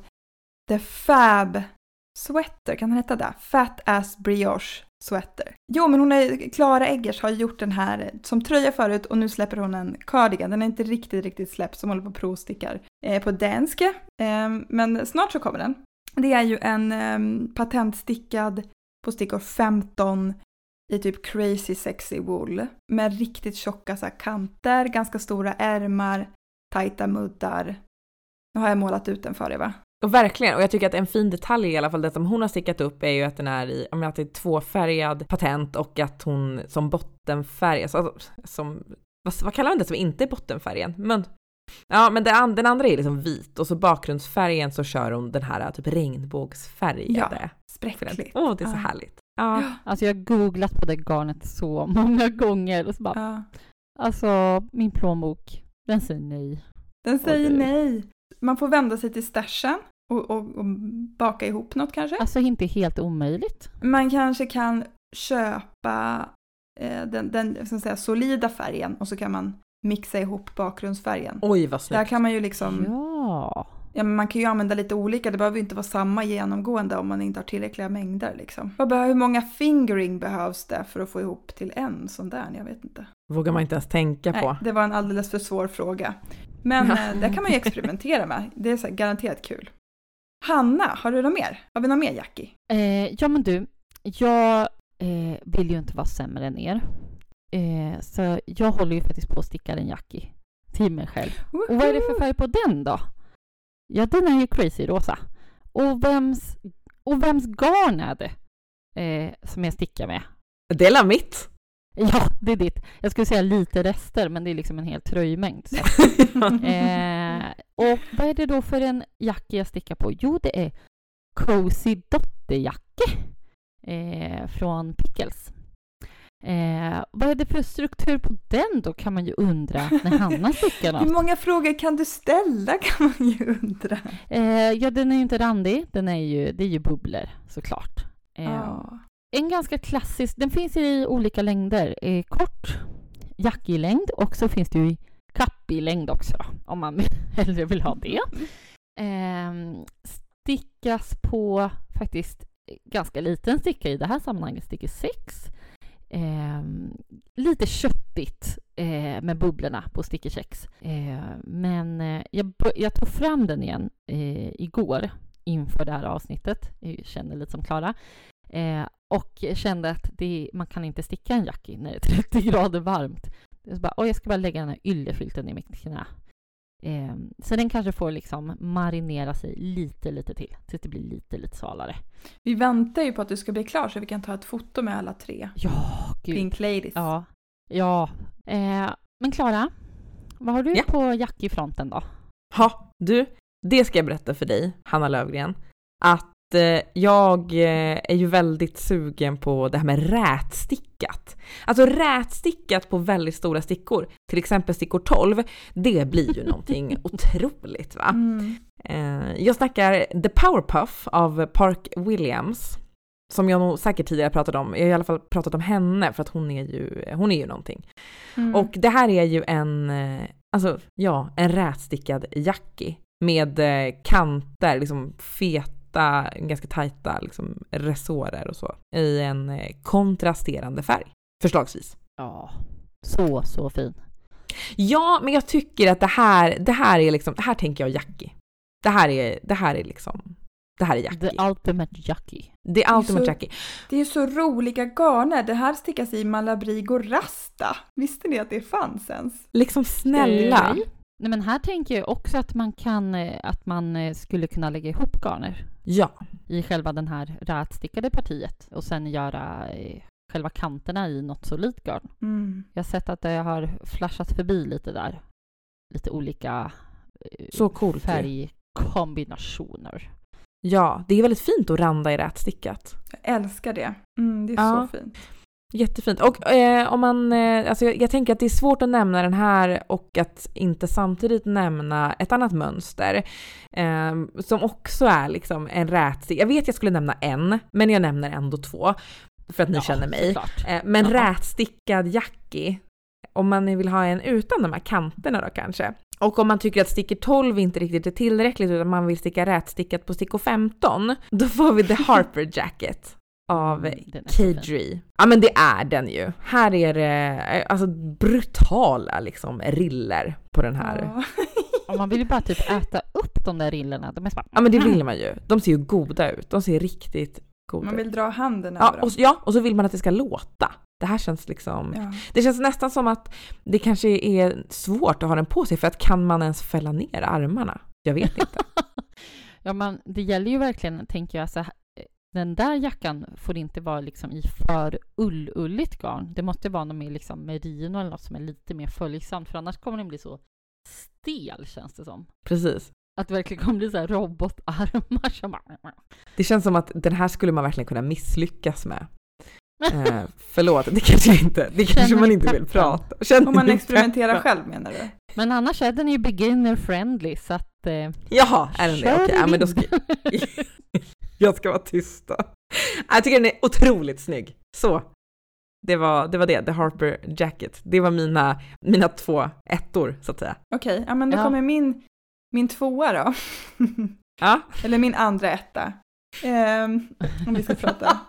The Fab Sweater, kan den heta det? Fat Ass Brioche Sweater. Jo, men hon är, Klara Eggers har gjort den här som tröja förut och nu släpper hon en cardigan. Den är inte riktigt, riktigt släppt som håller på att provstickar eh, på danska. Eh, men snart så kommer den. Det är ju en eh, patentstickad på stickor 15 i typ crazy sexy wool med riktigt tjocka så här, kanter, ganska stora ärmar, tajta muddar. Nu har jag målat ut den för er va? Och verkligen, och jag tycker att en fin detalj i alla fall, det som hon har stickat upp är ju att den är i, om jag att det är tvåfärgad patent och att hon som bottenfärg, alltså som, vad, vad kallar man det som inte är bottenfärgen? Men, ja men det, den andra är liksom vit och så bakgrundsfärgen så kör hon den här typ regnbågsfärgade. Spräckligt. Åh, det är så Ja. härligt. Ja. Alltså jag har googlat på det garnet så många gånger och så bara, Ja. alltså min plånbok, den säger nej. Den säger nej. Man får vända sig till stashen och, och, och baka ihop något kanske. Alltså inte helt omöjligt. Man kanske kan köpa eh, den, den så att säga, solida färgen och så kan man mixa ihop bakgrundsfärgen. Oj vad Där snyggt. kan man ju liksom, Ja. Ja men man kan ju använda lite olika, det behöver inte vara samma genomgående om man inte har tillräckliga mängder liksom. Vad behöver, hur många fingering behövs det för att få ihop till en sån där? Jag vet inte. Vågar man inte ens tänka på. Nej, det var en alldeles för svår fråga. Men Ja. eh, det kan man ju experimentera med, det är så här, garanterat kul. Hanna, har du något mer? Har vi något mer Jackie? Eh, ja men du, jag eh, vill ju inte vara sämre än er. Eh, så jag håller ju faktiskt på att sticka en Jackie till mig själv. Och vad är det för färg på den då? Ja, den är ju crazy rosa. Och vems, och vems garn är det eh, som jag stickar med? Det är mitt. Ja, det är ditt. Jag skulle säga lite rester, men det är liksom en hel tröjmängd. Eh, och vad är det då för en jacka jag stickar på? Jo, det är Cozy Dotterjacke eh, från Pickles. Eh, vad är det för struktur på den då, kan man ju undra när Hanna stickar Hur något. många frågor kan du ställa kan man ju undra. Eh, ja, den är ju inte randig. Den är ju, det är ju bubblor såklart. Eh, Ja. En ganska klassisk, den finns i olika längder. Eh, kort jackig längd och så finns det ju i kappig längd också om man hellre vill ha det. Eh, stickas på faktiskt ganska liten sticka i det här sammanhanget, sticker 6. Eh, lite köttigt eh, med bubblorna på sticker Eh, men eh, jag, jag tog fram den igen eh, igår inför det här avsnittet. Jag känner lite som Klara. Eh, och kände att det, man kan inte sticka en jacka när det är 30 grader varmt. Jag, bara, jag ska bara lägga den här yllefilten i mitt knä. Eh, så den kanske får liksom marinera sig lite, lite till tills det blir lite, lite svalare. Vi väntar ju på att du ska bli klar så vi kan ta ett foto med alla tre Ja, gud. Pink Ladies. Ja. Ja. Eh, men Klara, vad har du Ja. på jackifronten då? Ha, du, det ska jag berätta för dig, Hanna Lövgren, att jag eh, är ju väldigt sugen på det här med rätstickat. Alltså rätstickat på väldigt stora stickor, till exempel stickor 12, det blir ju någonting otroligt va? Mm. Eh, jag snackar The Powerpuff av Park Williams. Som jag nog säkert tidigare pratat om. Jag har i alla fall pratat om henne för att hon är ju, hon är ju någonting. Mm. Och det här är ju en, eh, alltså ja, en rätstickad jacki med eh, kanter, liksom feta, ganska tajta liksom resårer och så. I en eh, kontrasterande färg, förslagsvis. Ja, så, så fin. Ja, men jag tycker att det här, det här är liksom, det här tänker jag jacki. Det här är, det här är liksom, det här är jacki. The ultimate jackie. Det är ultimate så- jacki. Det är ju så roliga garner. Det här stickas i Malabrigo Rasta. Visste ni att det fanns ens? Liksom snälla. Eh, Nej, men här tänker jag också att man kan, eh, att man skulle kunna lägga ihop garner Ja, i själva den här rätstickade partiet och sen göra eh, själva kanterna i något solidt garn. Mm. Jag har sett att det har flashat förbi lite där. Lite olika eh, så coolt färgkombinationer. Ja, det är väldigt fint att randa i rätstickat. Jag älskar det. Mm, det är Ja. så fint. Jättefint. Och eh, om man, eh, alltså jag, jag tänker att det är svårt att nämna den här och att inte samtidigt nämna ett annat mönster eh, som också är liksom en rätstick. Jag vet jag skulle nämna en, men jag nämner ändå två för att ni Ja, känner mig. Eh, men Jaha. rätstickad jacki, om man vill ha en utan de här kanterna då kanske. Och om man tycker att sticker 12 inte riktigt är tillräckligt utan man vill sticka rätstickat på stickor 15, då får vi The Harper Jacket av Mm. Kadri. Ja men det är den ju. Här är det eh, alltså brutala liksom riller på den här. Ja, Ja. Och man vill ju bara typ äta upp de där rillerna. De är bara, men det vill man ju. De ser ju goda ut. De ser riktigt goda Man ut. vill dra handen Ja över och, ja, och så vill man att det ska låta. Det här känns liksom... Ja. Det känns nästan som att det kanske är svårt att ha den på sig för att kan man ens fälla ner armarna? Jag vet inte. ja, men det gäller ju verkligen, tänker jag, så här, den där jackan får inte vara liksom i för ullulligt garn. Det måste vara något mer liksom merino eller något som är lite mer följsamt, för annars kommer den bli så stel, känns det som. Precis. Att det verkligen kommer bli så här robotarmar som bara... Det känns som att den här skulle man verkligen kunna misslyckas med. Eh, förlåt, det kanske inte, det kanske Känner man inte vill prata Känner Om man experimenterar peppen? själv menar du? Men annars är den ju beginner friendly, så att... Eh, Jaha, är den det? Okej, ja, men då ska. jag ska vara tyst då. Jag tycker den är otroligt snygg. Så. Det var det, var det The Harper Jacket. Det var mina, mina två ettor, så att säga. Okej, ja men då Ja. kommer min, min tvåa då. Ja. Eller min andra etta. Ehm, om vi ska prata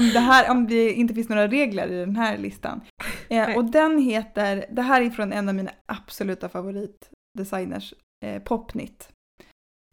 om det här, om det inte finns några regler i den här listan. Eh, och den heter, det här är från en av mina absoluta favoritdesigners, eh, Popnit.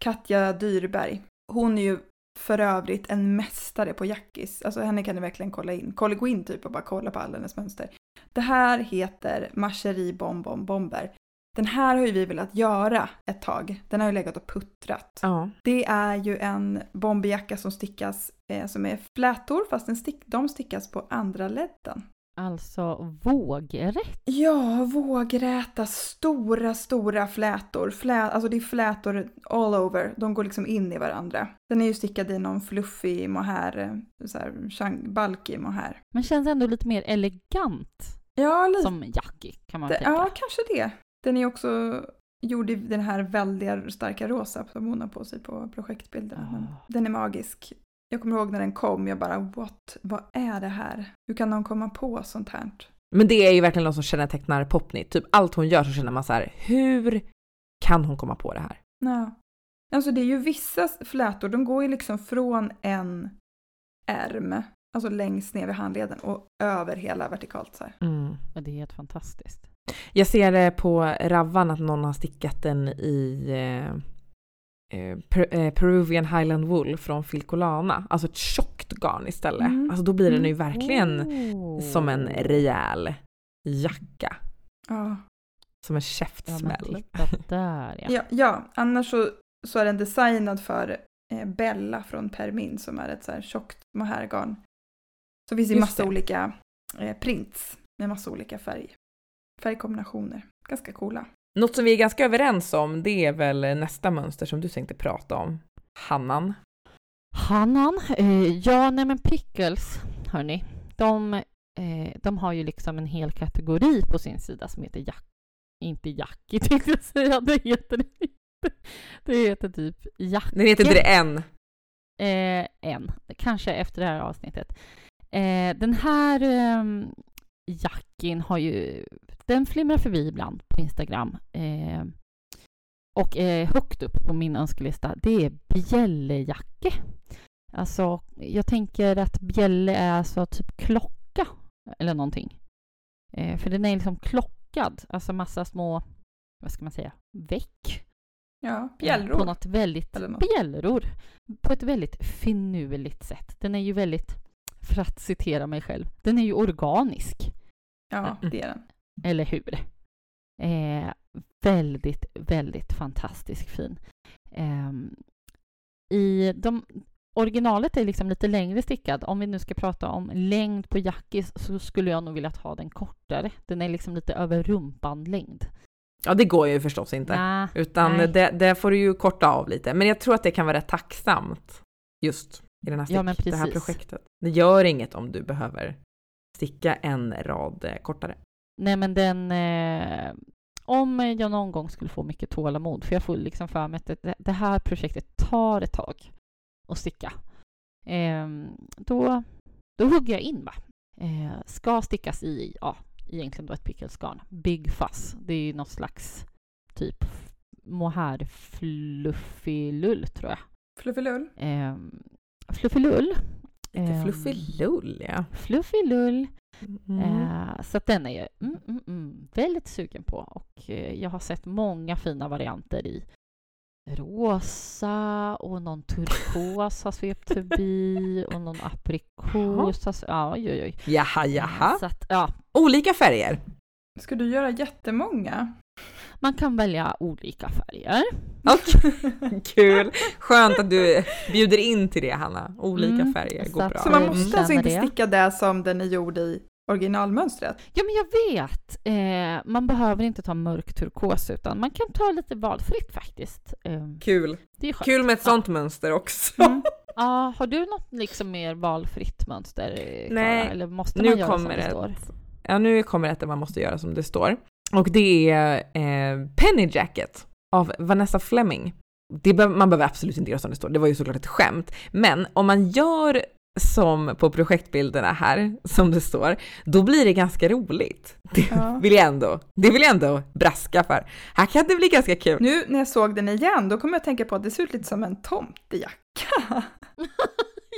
Katja Dyrberg. Hon är ju för övrigt en mästare på jackis. Alltså henne kan ni verkligen kolla in. Kolla, gå in typ och bara kolla på alla hennes mönster. Det här heter Marcherie Bom Bomber. Den här har ju vi velat göra ett tag. Den har ju legat och puttrat. Ja. Det är ju en bomberjacka som stickas, eh, som är flätor fast den stick, de stickas på andra ledden. Alltså vågrätt. Ja, vågräta, stora, stora flätor. Flä, alltså det är flätor all over. De går liksom in i varandra. Den är ju stickad i någon fluffig mohair, så här, balkig mohair. Men känns ändå lite mer elegant. Ja, lite. Som Jackie kan man tänka. ja, kanske det. Den är också gjord i den här väldiga starka rosa som hon har på sig på projektbilderna. Men Ah. den är magisk. Jag kommer ihåg när den kom, jag bara what, vad är det här? Hur kan någon komma på sånt här? Men det är ju verkligen något som kännetecknar Popnit. Typ allt hon gör så känner man så här, hur kan hon komma på det här? Ja. Alltså det är ju vissa flätor, de går ju liksom från en ärm, alltså längst ner vid handleden och över hela vertikalt så här. Mm. Ja, Det är helt fantastiskt. Jag ser det på Ravvan att någon har stickat den i eh, per, eh, Peruvian Highland Wool från Filcolana. Alltså ett tjockt garn istället. Mm. Alltså då blir den ju Mm. verkligen Oh. som en rejäl jacka. Ja. Som en Ja, käftsmäll. titta där ja. Ja, ja, annars så, så är den designad för eh, Bella från Permin som är ett så här tjockt mohairgarn. Så finns det Just massa det. olika eh, prints med massa olika färg, färgkombinationer. Ganska coola. Något som vi är ganska överens om det är väl nästa mönster som du tänkte prata om. Hannan. Hannan, eh, ja nej men Pickles, hörni, de, eh, de har ju liksom en hel kategori på sin sida som heter Jack, inte Jackie tänkte jag säga, det heter det inte. Det heter typ Jackie. Den heter inte det än. Eh, en, kanske efter det här avsnittet. Eh, den här eh, Jackin har ju, den flimrar förbi ibland på Instagram. Eh, och eh, högt upp på min önskelista, det är bjällejacke. Alltså, jag tänker att bjälle är alltså typ klocka eller någonting. Eh, för den är liksom klockad, alltså massa små, vad ska man säga, väck Ja, på bjällror. något väldigt Eller något. bjällror på ett väldigt finurligt sätt. Den är ju väldigt, för att citera mig själv, den är ju organisk, Ja, det är den. Eller hur? Eh, väldigt, väldigt fantastiskt fin. Ehm, I de, originalet är liksom lite längre stickad. Om vi nu ska prata om längd på jackis så skulle jag nog vilja ha den kortare. Den är liksom lite över rumpan längd. Ja, det går ju förstås inte. Nä, Utan det, det får du ju korta av lite. Men jag tror att det kan vara rätt tacksamt just i den här stick, Ja, men det här projektet. Det gör inget om du behöver sticka en rad eh, kortare. Nej men den... Eh, om jag någon gång skulle få mycket tålamod, för jag får liksom för mig att det, det här projektet tar ett tag att sticka. Eh, då, då hugger jag in va. Eh, ska stickas i, ja, egentligen då ett pickelsgarn. Big Fuzz. Det är ju något slags typ mohair fluffilull tror jag. Fluffilull. Eh, fluffilull. Lite Ehm, fluffilull ja. Fluffilull. Mm. Eh, så att den är jag mm, mm, mm, väldigt sugen på och eh, jag har sett många fina varianter i rosa och någon turkos har svept förbi och någon aprikos. har Ja, oj, oj, oj. Jaha, jaha. Så att, ja, Olika färger. Ska du göra jättemånga? man kan välja olika färger. Kul. Skönt att du bjuder in till det Hanna. Olika Mm, färger så går bra. Så man Mm. måste alltså Känner inte sticka det som den är gjord i originalmönstret? Ja, men jag vet. Eh, man behöver inte ta mörk turkos utan man kan ta lite valfritt faktiskt. Eh, Kul. det. Kul med ett sånt mönster också. Mm. Ja, har du något liksom mer valfritt mönster, eh, Klara? Nej, Eller måste nu man göra som kommer det ett- står? Ja, nu kommer ett där man måste göra som det står. Och det är eh, Penny Jacket av Vanessa Fleming. Det be- man behöver absolut inte göra som det står, det var ju såklart ett skämt. Men om man gör som på projektbilderna här, som det står, då blir det ganska roligt. Det Ja. vill jag ändå, det vill jag ändå braska för. Här kan det bli ganska kul. Nu när jag såg den igen, då kom jag att tänka på att det ser ut lite som en tomtejacka.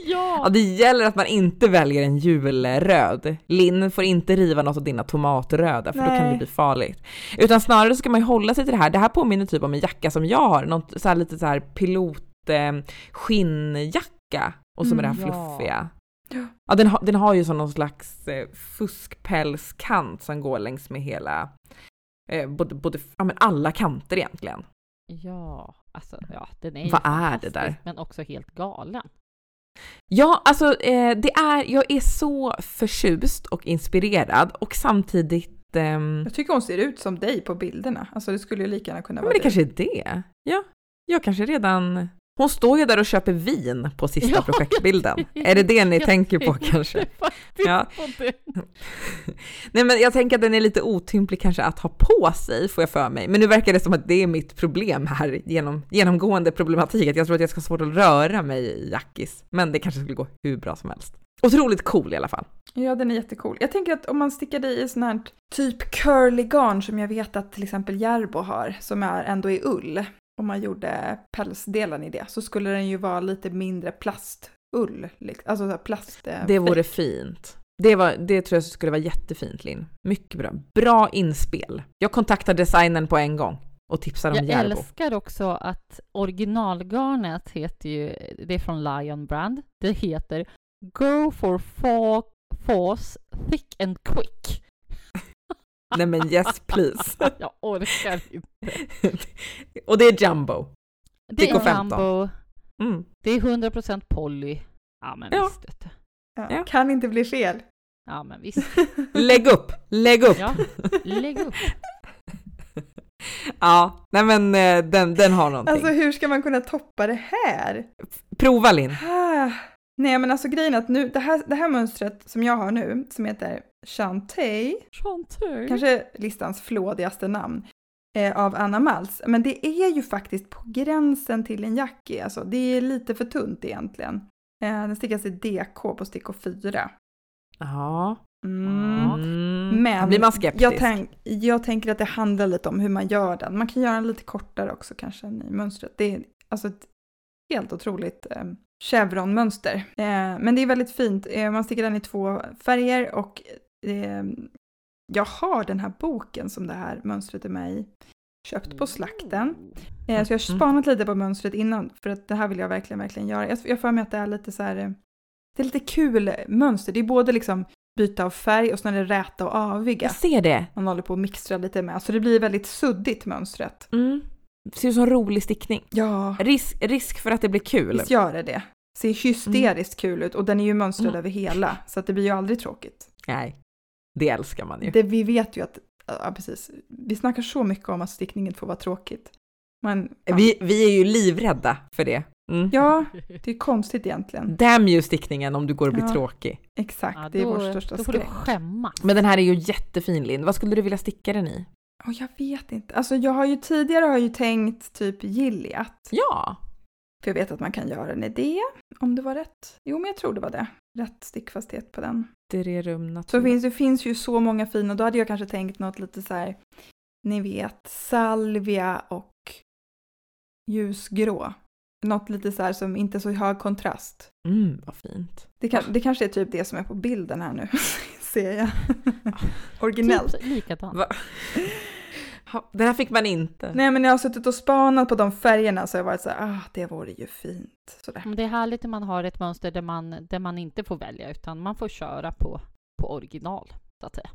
Ja, Ja! det gäller att man inte väljer en julröd. Linn får inte riva något av dina tomatröda för då kan det Nej. bli farligt. Utan snarare ska man ju hålla sig till det här. Det här påminner typ om en jacka som jag har, något så här lite så här pilot eh, skinnjacka och så med Mm, det här ja. fluffiga. Ja. Ja, den, har, den har ju som någon slags eh, fuskpälskant som går längs med hela, eh, både, både, ja men alla kanter egentligen. Ja, alltså ja, den är Vad är det där? Men också helt galen. Ja, alltså eh, det är, jag är så förtjust och inspirerad och samtidigt ehm, Jag tycker hon ser ut som dig på bilderna. Alltså det skulle ju lika gärna kunna Ja, vara men det dig. kanske är det. Ja, jag kanske redan... Hon står ju där och köper vin på sista Ja, projektbilden. Är det det ni tänker på kanske? Ja. på. Nej men jag tänker att den är lite otymplig kanske att ha på sig, får jag för mig. Men nu verkar det som att det är mitt problem här, genom, genomgående problematik. Att jag tror att jag ska ha svårt att röra mig i jackis. Men det kanske skulle gå hur bra som helst. Otroligt cool i alla fall. Ja, den är jättecool. Jag tänker att om man stickade i sån här typ curly garn som jag vet att till exempel Järbo har, som är ändå i ull, om man gjorde pälsdelen i det, så skulle den ju vara lite mindre plastull. Alltså så här plast... eh, Det vore fint. Det, var, det tror jag skulle vara jättefint Linn. Mycket bra. Bra inspel. Jag kontaktar designern på en gång och tipsar om Jag Järbo. älskar också att originalgarnet heter ju, det är från Lion Brand, det heter Go for fa- Force Thick and Quick. Nej men yes please. Jag orkar inte. och det är jumbo. Det är 15. jumbo, Mm. det är 100% poly. Ja men Ja. visst vet du. Ja, Ja. Kan inte bli fel. Ja men visst. Lägg upp, lägg upp! Ja, Ja, lägg upp. nej men eh, den, den har någonting. Alltså hur ska man kunna toppa det här? Prova Linn. Ah. Nej men alltså grejen är att nu, det här, det här mönstret som jag har nu, som heter Chantay, Chanteur. kanske listans flådigaste namn, eh, av Anna Maltz. Men det är ju faktiskt på gränsen till en jackie, alltså det är lite för tunt egentligen. Eh, den stickas i DK på stickor 4. Ja. Mm. Mm. Men blir man skeptisk. jag, tänk, jag tänker att det handlar lite om hur man gör den. Man kan göra den lite kortare också kanske än i mönstret. Det är alltså ett helt otroligt eh, chevronmönster. Eh, men det är väldigt fint. Eh, man stickar den i två färger och eh, jag har den här boken som det här mönstret är med i. Köpt på slakten. Eh, så jag har Mm. spanat lite på mönstret innan för att det här vill jag verkligen, verkligen göra. Jag jag får mig att det är lite så här, eh, det är lite kul mönster. Det är både liksom byta av färg och sen är det räta och aviga. Jag ser det. Man håller på att mixtra lite med. Så det blir väldigt suddigt mönstret. Mm. Ser ut som rolig stickning. Ja, Risk, risk för att det blir kul. visst gör det det. Ser hysteriskt kul ut och den är ju mönstrad Mm. över hela. Så att det blir ju aldrig tråkigt. Nej, det älskar man ju. Det, vi vet ju att, ja precis, vi snackar så mycket om att stickningen får vara tråkigt. Men ja, Vi, vi är ju livrädda för det. Mm. ja det är konstigt egentligen. Damn you stickningen om du går och blir Ja. tråkig. Exakt, Ja, det är då, vår största Då får du skräck. skämmas. Men den här är ju jättefin Linn. Vad skulle du vilja sticka den i? Åh, jag vet inte. Alltså jag har ju tidigare har ju tänkt typ Gilliat. Ja. För jag vet att man kan göra den i det, om det var rätt. Jo, men jag tror det var det. Rätt stickfasthet på den. Dererum Så natur. det finns, det finns ju så många fina, då hade jag kanske tänkt något lite så här, ni vet, salvia och ljusgrå. Något lite så här som inte så hög kontrast. Mm, vad fint. Det, kan, det kanske är typ det som är på bilden här nu, ser jag. Originellt. Typ likadant. Va? Den här fick man inte. Nej men jag har suttit och spanat på de färgerna så jag varit så här, ah det vore ju fint. Sådär. Det är härligt när man har ett mönster där man, där man inte får välja utan man får köra på, på original, så att säga.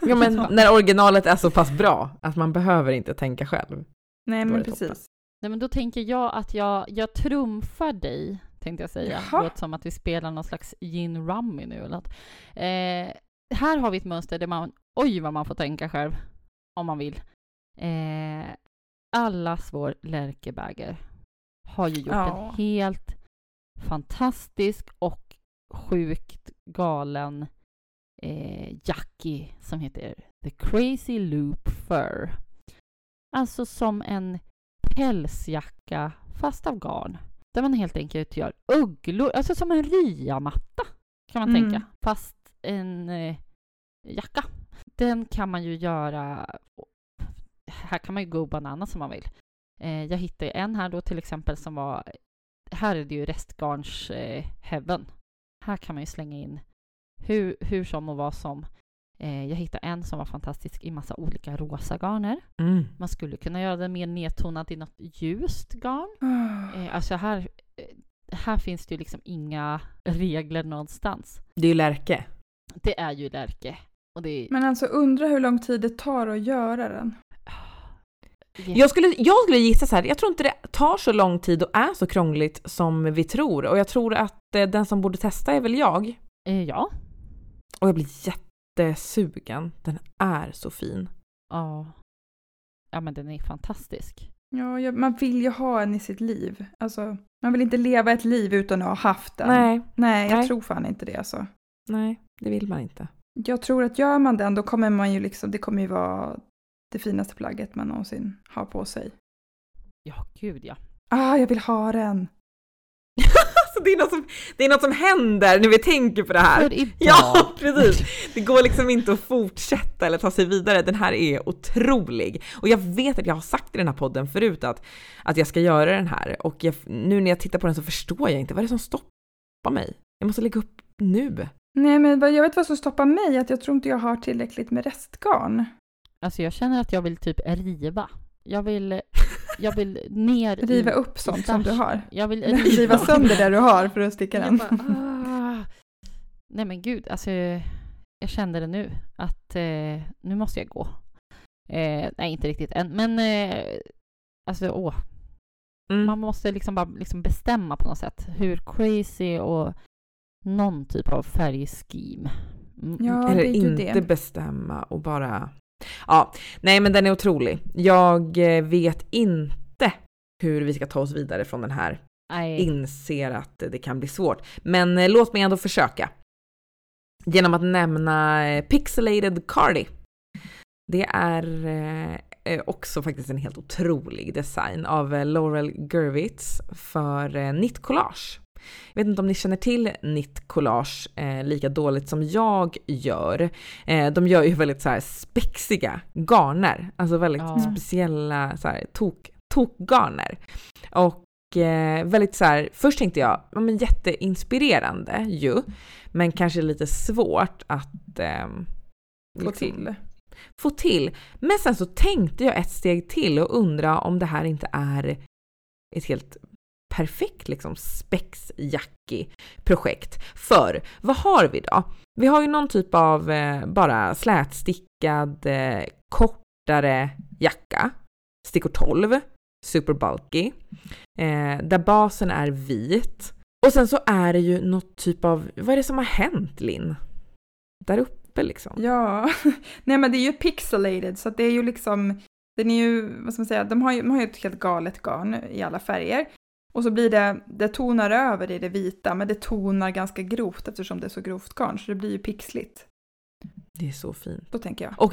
Ja, men när originalet är så pass bra att man behöver inte tänka själv. Nej men det toppen. precis. Nej, men då tänker jag att jag, jag trumfar dig, tänkte jag säga. Jaha. Det låter som att vi spelar någon slags gin rummy nu. Eller något. Eh, här har vi ett mönster där man, oj vad man får tänka själv, om man vill. Eh, allas vår Lärkebäger har ju gjort Ja. en helt fantastisk och sjukt galen eh, Jackie som heter The Crazy Loop Fur. Alltså som en pälsjacka fast av garn. Där man helt enkelt gör ugglor, alltså som en ryamatta kan man Mm. tänka. Fast en eh, jacka. Den kan man ju göra... Här kan man ju gå bananas som man vill. Eh, jag hittade en här då till exempel som var här är det ju restgarns eh, heaven. Här kan man ju slänga in hur, hur som och vad som. Eh, jag hittade en som var fantastisk i massa olika rosa garner. Mm. Man skulle kunna göra den mer nedtonad i något ljust garn. Eh, alltså här, eh, här finns det ju liksom inga regler någonstans. Det är ju Lärke. Det är ju Lärke. Och det är... Men alltså undra hur lång tid det tar att göra den. Jag skulle, jag skulle gissa så här, jag tror inte det tar så lång tid och är så krångligt som vi tror. Och jag tror att eh, den som borde testa är väl jag. Eh, ja. Och jag blir jättesugen. Den är så fin. ja. Ja men den är fantastisk. Ja, jag, man vill ju ha en i sitt liv. Alltså, man vill inte leva ett liv utan att ha haft den. Nej, Nej, jag Nej. tror fan inte det alltså. nej, det vill man inte. Jag tror att gör man den då kommer man ju liksom, det kommer ju vara det finaste plagget man någonsin har på sig. Ja, gud ja. Ah, jag vill ha den! Alltså det, är något som, det är något som händer när vi tänker på det här. För idag. Ja, precis. Det går liksom inte att fortsätta eller ta sig vidare. Den här är otrolig. Och jag vet att jag har sagt i den här podden förut att, att jag ska göra den här. Och jag, nu när jag tittar på den så förstår jag inte vad det är som stoppar mig. Jag måste lägga upp nu. Nej, men vad- jag vet vad som stoppar mig, att jag tror inte jag har tillräckligt med restgarn. Alltså jag känner att jag vill typ riva. Jag vill, jag vill ner Riva i, upp sånt som du har. Jag vill Riva sönder det du har för att sticka den. bara, ah. Nej men gud, alltså jag kände det nu att eh, nu måste jag gå. Eh, nej, inte riktigt än, men eh, alltså åh, Mm. man måste liksom bara liksom bestämma på något sätt hur crazy och någon typ av färgscheme. Mm, Ja, Eller det är ju inte det. bestämma och bara... Ja, nej men den är otrolig. Jag eh, vet inte hur vi ska ta oss vidare från den här. Nej, Inser att det kan bli svårt. Men eh, låt mig ändå försöka. Genom att nämna eh, Pixelated Cardi. Det är också faktiskt en helt otrolig design av Laurel Gervitz för Knit Collage. Jag vet inte om ni känner till Knit Collage eh, lika dåligt som jag gör. Eh, de gör ju väldigt så här spexiga garner, alltså väldigt Ja. speciella så här, tok, tokgarner. Och eh, väldigt så här, först tänkte jag, ja, men jätteinspirerande ju, men kanske lite svårt att ehm, Få liksom till. få till. Men sen så tänkte jag ett steg till och undra om det här inte är ett helt perfekt liksom spexjackig projekt. För vad har vi då? Vi har ju någon typ av eh, bara slätstickad eh, kortare jacka, stickor 12, super bulky, eh, där basen är vit. Och sen så är det ju något typ av, vad är det som har hänt Linn? Där uppe liksom. Ja, nej men det är ju pixelated så att det är ju liksom, den är ju, vad ska man säga, de har ju, de har ju ett helt galet garn i alla färger. Och så blir det, det tonar över i det vita, men det tonar ganska grovt eftersom det är så grovt garn, så det blir ju pixligt. Det är så fint. Så tänker jag. Och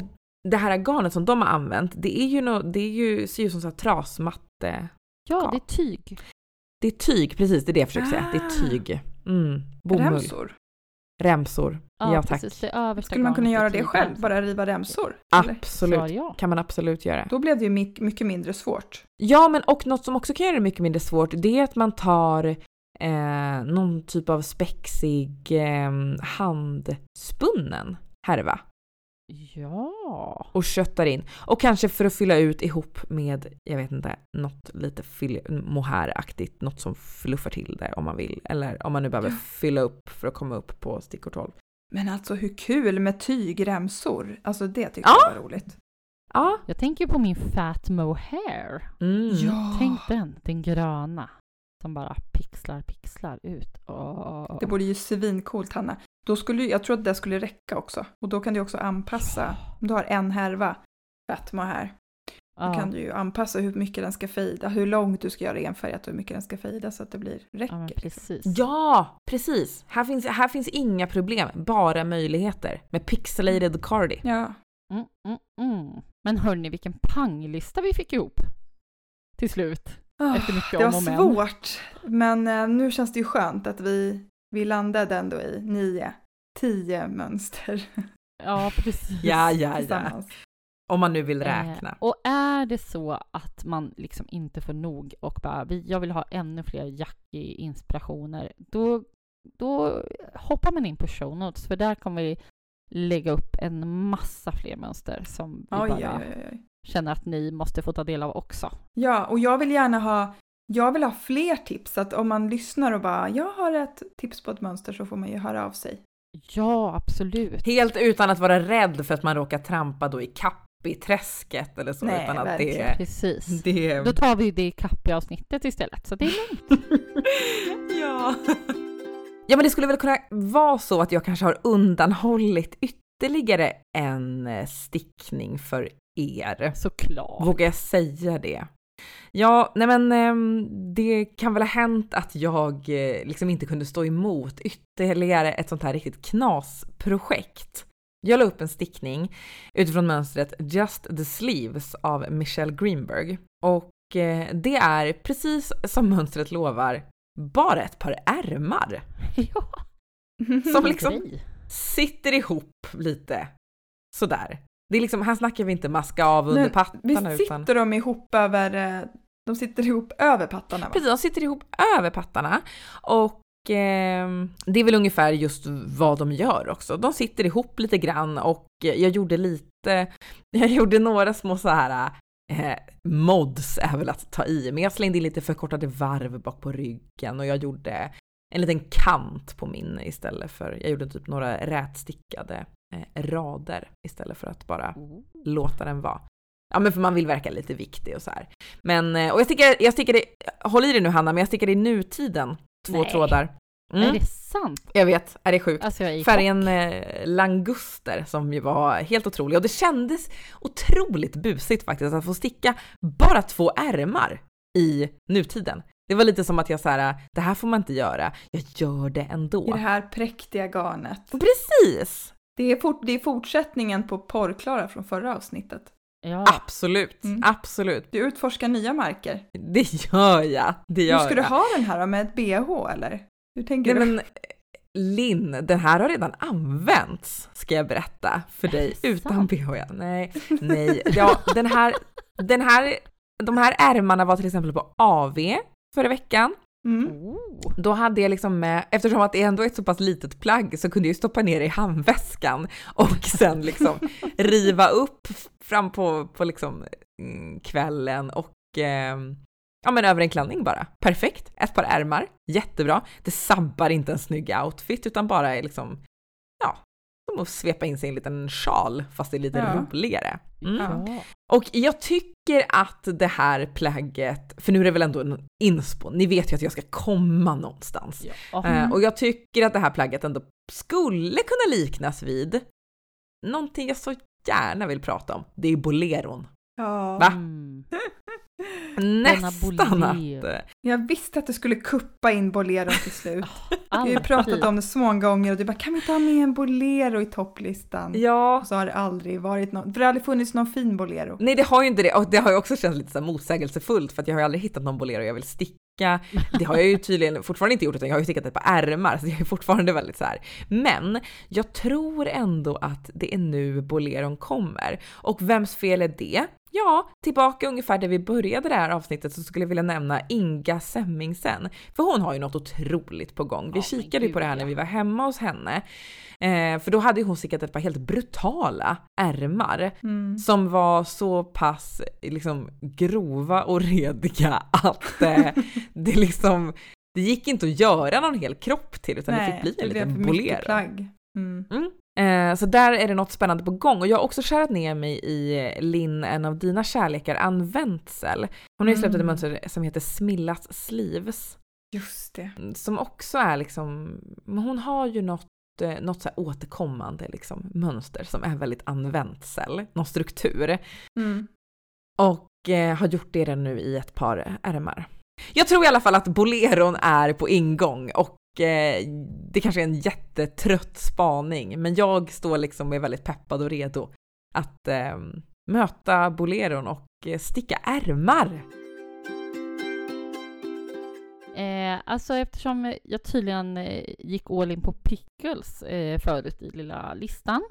det här garnet som de har använt, det är ju, no, det är ju ser ut som så här trasmatte. ja, det är tyg. Det är tyg, precis det är det jag försöker säga. Det Ah. är tyg. Mm. Bomull. Remsor. Remsor. Ja, tack. precis. Det översta Skulle man kunna göra det tyg. själv, bara riva remsor? Absolut. Svar ja. Kan man absolut göra. Då blev det ju mycket, mycket mindre svårt. Ja, men och något som också kan göra det mycket mindre svårt, det är att man tar eh, någon typ av spexig eh, handspunnen härva Ja. och köttar in. Och kanske för att fylla ut ihop med, jag vet inte, något lite mohairaktigt, något som fluffar till det om man vill. Eller om man nu behöver Ja. fylla upp för att komma upp på stickor 12. Men alltså hur kul med tygremsor? Alltså det tyckte Ja. jag var roligt. Ja. Jag tänker på min Fat Mohair. Mm. Ja! Tänk den, den gröna. Som bara pixlar, pixlar ut. Åh. Det vore ju svincoolt Hanna. Då skulle, jag tror att det skulle räcka också. Och då kan du också anpassa. Om du har en härva Fatma här. Då Ja. kan du ju anpassa hur mycket den ska fejda. Hur långt du ska göra enfärgat och hur mycket den ska fejda så att det blir Ja, räcker. men liksom. precis. Ja, precis. Här finns, här finns inga problem, bara möjligheter med pixelated cardi. Ja. Mm, mm, mm. Men hörni, vilken panglista vi fick ihop. Till slut. Ah, Efter mycket det om var och men. svårt. Men eh, nu känns det ju skönt att vi, vi landade ändå i nio, tio mönster Ja, precis. Ja, ja, ja. tillsammans. Om man nu vill Eh, räkna. och är är det så att man liksom inte får nog och bara "Vi- jag vill ha ännu fler Jackie-inspirationer, då, då hoppar man in på show notes för där kommer vi lägga upp en massa fler mönster som vi Oj, bara oj, oj, oj. känner att ni måste få ta del av också. Ja, och jag vill gärna ha, jag vill ha fler tips. Att om man lyssnar och bara, jag har ett tips på ett mönster så får man ju höra av sig. Ja, absolut. Helt utan att vara rädd för att man råkar trampa då i kapp i träsket eller så. Nej, utan att verkligen. det, Precis. det Då tar vi det i avsnittet istället, så det är lugnt. ja. ja, men det skulle väl kunna vara så att jag kanske har undanhållit ytterligare en eh, stickning för er. Såklart. Vågar jag säga det? Ja, nej men ehm, det kan väl ha hänt att jag eh, liksom inte kunde stå emot ytterligare ett sånt här riktigt knasprojekt. Jag la upp en stickning utifrån mönstret Just the Sleeves av Michelle Greenberg och eh, det är precis som mönstret lovar bara ett par ärmar Ja, som liksom sitter ihop lite sådär. Det är liksom, här snackar vi inte maska av under Men pattarna Visst utan sitter de ihop över, eh, de sitter ihop över pattarna va? Precis, de sitter ihop över pattarna och ehm, det är väl ungefär just vad de gör också. De sitter ihop lite grann och jag gjorde lite, jag gjorde några små så här eh, mods är väl att ta i, men jag slängde in lite förkortade varv bak på ryggen och jag gjorde en liten kant på min istället för, jag gjorde typ några rätstickade eh, rader istället för att bara låta den vara. Ja men för man vill verka lite viktig och så här. Men, eh, och jag stickar, jag stickade, håll i dig nu Hanna, men jag stickade i nutiden två Nej. trådar. Är Mm, det sant? jag vet, är det sjukt? Alltså är i Färgen eh, languster som ju var helt otrolig och det kändes otroligt busigt faktiskt att få sticka bara två ärmar i nutiden. Det var lite som att jag så här, det här får man inte göra, jag gör det I det ändå. här präktiga garnet. Precis! Det är, fort, det är fortsättningen på Porrklara från förra avsnittet. Ja, Absolut, Mm. absolut. Du utforskar nya marker. Det gör jag, det gör Hur ska du jag. ha den här då, med ett bh eller? Hur tänker Nej du? men Linn, den här har redan använts ska jag berätta för dig utan bh. ja. Nej, nej. Ja, den här, den här, de här ärmarna var till exempel på AV förra veckan. Mm. Oh. Då hade jag liksom med, eftersom att det ändå är ett så pass litet plagg så kunde jag ju stoppa ner det i handväskan och sen liksom riva upp fram på, på liksom mm, kvällen och ehm, ja men över en klänning bara. Perfekt. Ett par ärmar, jättebra. Det sabbar inte en snygg outfit utan bara är liksom, ja, som att svepa in sig i en liten sjal fast det är lite Ja. roligare. Mm. Ja. Och jag tycker att det här plagget, för nu är det väl ändå en inspo, ni vet ju att jag ska komma någonstans. Ja. Eh, och jag tycker att det här plagget ändå skulle kunna liknas vid någonting jag så gärna vill prata om. Det är boleron. Ja. Va? Mm. Nästan bolero. att... Jag visste att du skulle kuppa in boleron till slut. Vi har ju pratat om det så många gånger och du bara kan vi inte ha med en bolero i topplistan? Ja, Och så har det aldrig varit någon, för det har aldrig funnits någon fin bolero. nej det har ju inte det och det har ju också känts lite så motsägelsefullt för att jag har ju aldrig hittat någon bolero jag vill sticka. Det har jag ju tydligen fortfarande inte gjort utan jag har ju stickat ett par ärmar så jag är fortfarande väldigt så här. Men jag tror ändå att det är nu boleron kommer. Och vems fel är det? Ja, tillbaka ungefär där vi började det här avsnittet så skulle jag vilja nämna Inga Semmingsen. För hon har ju något otroligt på gång. Vi men kikade ju på det här när vi var hemma hos henne. Eh, för då hade hon stickat ett par helt brutala ärmar Mm. som var så pass liksom grova och rediga att eh, det liksom det gick inte att göra någon hel kropp till utan det fick bli en liten bolero. plagg. Mm. Eh, så där är det något spännande på gång och jag har också kärat ner mig i eh, Linn, en av dina kärlekar, Ann Wenzel. Hon har ju släppt ett Mm. mönster som heter Smillas Sleeves Just det. som också är liksom, hon har ju något eh, något så återkommande liksom, mönster som är väldigt Ann Wenzel, någon struktur. Mm. Och eh, har gjort det redan nu i ett par ärmar. Jag tror i alla fall att boleron är på ingång och det kanske är en jättetrött spaning, men jag står liksom och är väldigt peppad och redo att eh, möta boleron och eh, sticka ärmar. Eh, alltså eftersom jag tydligen eh, gick all in på pickles eh, förut i lilla listan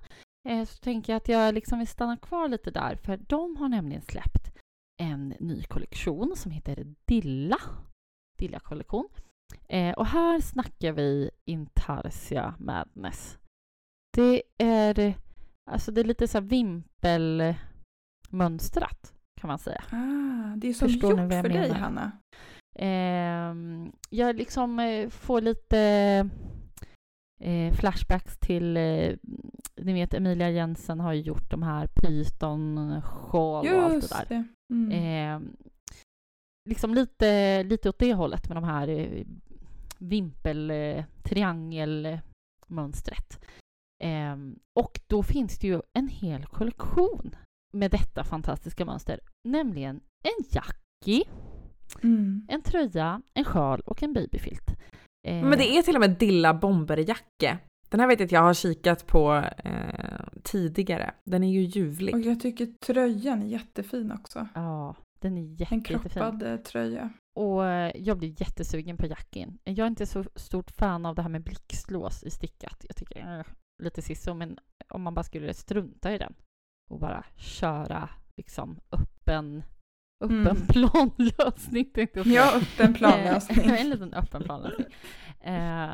eh, så tänker jag att jag liksom vill stanna kvar lite där för de har nämligen släppt en ny kollektion som heter Dilla. Dilla-kollektion. Eh, och här snackar vi Intarsia Madness. Det är, alltså det är lite så här vimpelmönstrat kan man säga. Ah, det är som Förstår gjort för dig, menar? Hanna. Eh, jag liksom eh, får lite eh, flashbacks till, eh, ni vet Emilia Jensen har ju gjort de här python-sjal och allt det där. det. Mm. Eh, liksom lite, lite åt det hållet med de här eh, vimpel eh, triangelmönstret. Eh, och då finns det ju en hel kollektion med detta fantastiska mönster, nämligen en jackie, Mm. en tröja, en sjal och en babyfilt. Eh, Men det är till och med Dilla bomberjacke. Den här vet jag att jag har kikat på eh, tidigare. Den är ju ljuvlig. Och jag tycker tröjan är jättefin också. Ja, den är jätte, En jättefin. kroppad eh, tröja. Och eh, jag blir jättesugen på jacken. Jag är inte så stort fan av det här med blixtlås i stickat. Jag tycker äh, lite sisso, men om man bara skulle strunta i den och bara köra liksom öppen, öppen Mm. planlösning tänkte jag. Ja, öppen planlösning. En liten öppen planlösning. Eh,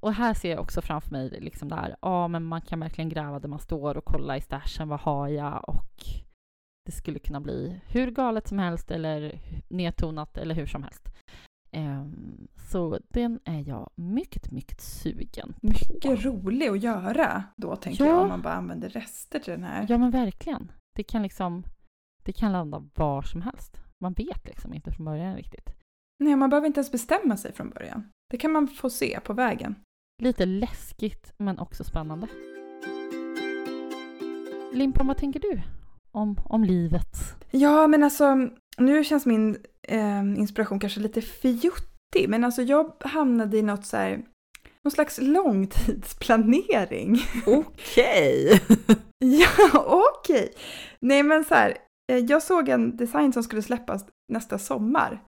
och här ser jag också framför mig liksom där, ja men man kan verkligen gräva där man står och kolla i stashen, vad har jag? Och det skulle kunna bli hur galet som helst eller nedtonat eller hur som helst. Ehm, så den är jag mycket, mycket sugen på. Mycket rolig att göra då, tänker Ja. jag, om man bara använder rester till den här. Ja men verkligen. Det kan liksom, det kan landa var som helst. Man vet liksom inte från början riktigt. Nej, man behöver inte ens bestämma sig från början. Det kan man få se på vägen. Lite läskigt men också spännande. Limpan, vad tänker du om, om livet? Ja, men alltså, nu känns min eh, inspiration kanske lite fjuttig, men alltså jag hamnade i något så här, någon slags långtidsplanering. Okej! ja, okej. Nej, men så här, eh, jag såg en design som skulle släppas nästa sommar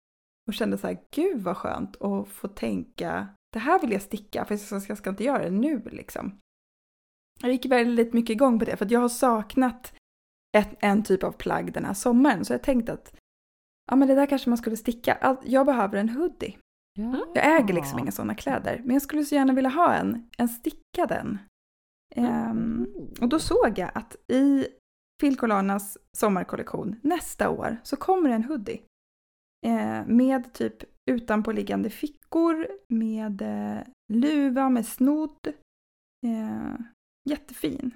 och kände så här, gud vad skönt att få tänka, det här vill jag sticka, för jag ska, jag ska inte göra det nu liksom. Jag gick väldigt mycket igång på det, för att jag har saknat ett, en typ av plagg den här sommaren, så jag tänkte att ja, men det där kanske man skulle sticka. Jag behöver en hoodie. Ja. Jag äger liksom inga sådana kläder, men jag skulle så gärna vilja ha en, en stickad en. Ehm, och då såg jag att i Filcolanas sommarkollektion nästa år så kommer en hoodie. Eh, med typ utanpåliggande fickor, med eh, luva, med snodd. Eh, jättefin.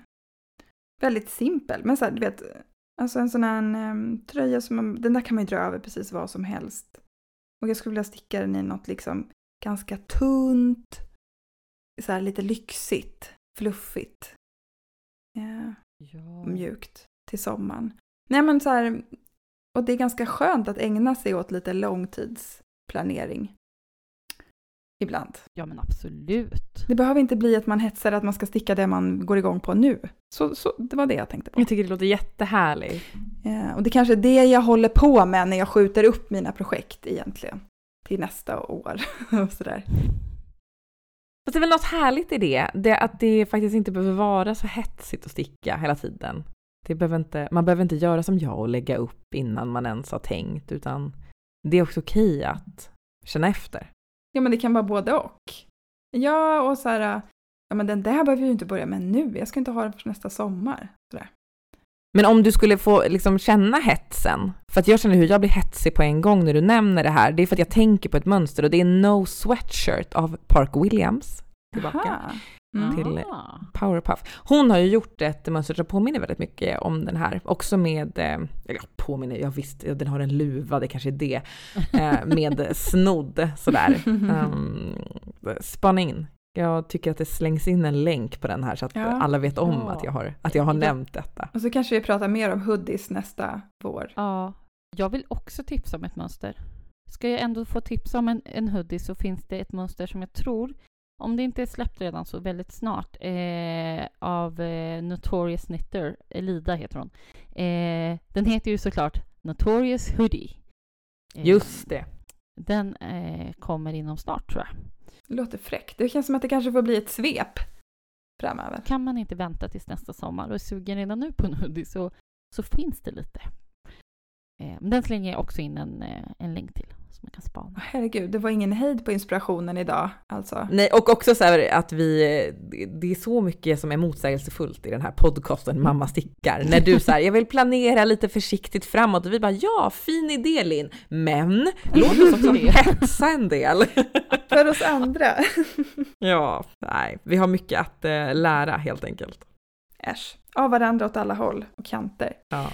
Väldigt simpel, men så här, du vet, alltså en sån här eh, tröja som man, den där kan man ju dra över precis vad som helst. Och jag skulle vilja sticka den i något liksom ganska tunt, så här lite lyxigt, fluffigt. Eh, Ja. mjukt till sommaren. Nej men så här, och det är ganska skönt att ägna sig åt lite långtidsplanering. Ibland. ja, men absolut. Det behöver inte bli att man hetsar att man ska sticka det man går igång på nu. Så, så det var det jag tänkte på. Jag tycker det låter jättehärligt. Eh, och det kanske är det jag håller på med när jag skjuter upp mina projekt egentligen. Till nästa år och sådär. Fast det är väl något härligt i det, det att det faktiskt inte behöver vara så hetsigt att sticka hela tiden. Det behöver inte, man behöver inte göra som jag och lägga upp innan man ens har tänkt, utan det är också okej att känna efter. Ja men det kan vara både och. Ja och så här, ja men den där behöver ju inte börja med nu. Jag ska inte ha den för nästa sommar. Sådär. Men om du skulle få liksom känna hetsen, för att jag känner hur jag blir hetsig på en gång när du nämner det här, det är för att jag tänker på ett mönster och det är No Sweatshirt av Park Williams. Tillbaka. Aha. Mm. till- Ah. Powerpuff. Hon har ju gjort ett mönster som påminner väldigt mycket om den här. Också med, eh, ja, påminner, jag visst, ja, den har en luva, det kanske är det. Eh, med snodd sådär. Um, spana in. Jag tycker att det slängs in en länk på den här så att Ja. alla vet om Ja. att jag har, att jag har Ja. nämnt detta. Och så kanske vi pratar mer om hoodies nästa vår. Ja, jag vill också tipsa om ett mönster. Ska jag ändå få tipsa om en, en hoodie så finns det ett mönster som jag tror, om det inte är släppt redan så väldigt snart, eh, av eh, Notorious Knitter, Elida heter hon. Eh, den heter ju såklart Notorious Hoodie. Eh, Just det. Den eh, kommer inom snart tror jag. Det låter fräckt. Det känns som att det kanske får bli ett svep framöver. Kan man inte vänta tills nästa sommar och är sugen redan nu på en hoodie så, så finns det lite. Eh, men den slänger jag också in en, en länk till som man kan spana. Herregud, det var ingen hejd på inspirationen idag alltså. Nej, och också så här att vi, det är så mycket som är motsägelsefullt i den här podcasten Mamma stickar. När du säger jag vill planera lite försiktigt framåt och vi bara ja, fin idé Linn, men låt oss också hetsa en del. För oss andra. ja, nej, vi har mycket att eh, lära helt enkelt. Äsch, av varandra åt alla håll och kanter. Ja.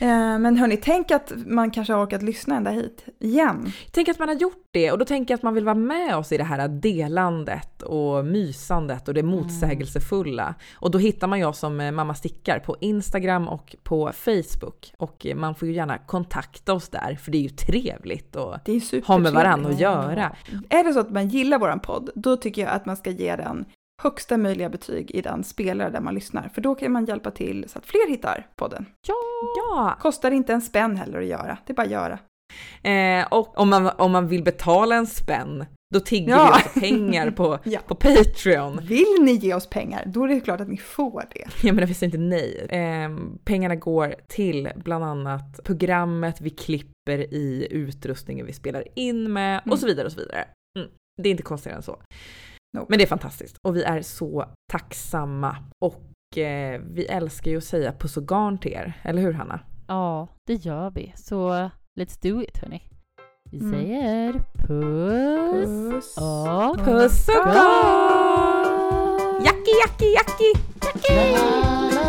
Eh, men hörni, tänk att man kanske har orkat lyssna ända hit igen. Tänk att man har gjort det och då tänker jag att man vill vara med oss i det här delandet och mysandet och det motsägelsefulla. Och då hittar man jag som eh, Mamma Stickar på Instagram och på Facebook. Och eh, man får ju gärna kontakta oss där för det är ju trevligt att ha med varandra att göra. Är det så att man gillar våran podd, då tycker jag att man ska ge den högsta möjliga betyg i den spelare där man lyssnar. För då kan man hjälpa till så att fler hittar podden. Ja! Kostar inte en spänn heller att göra, det är bara att göra. Eh, och om man, om man vill betala en spänn, då tigger Ja. vi alltså pengar på, Ja. på Patreon. Vill ni ge oss pengar, då är det klart att ni får det. Jag menar vi säger inte nej. Eh, pengarna går till bland annat programmet vi klipper i, utrustningen vi spelar in med Mm. och så vidare och så vidare. Mm. Det är inte konstigare än så. Nope. Men det är fantastiskt och vi är så tacksamma och eh, vi älskar ju att säga puss och garn till er, eller hur Hanna? Ja, det gör vi. Så let's do it hörni. Vi Mm. säger puss, Puss. och Puss och garn! Jacki, jacki, jacki! La,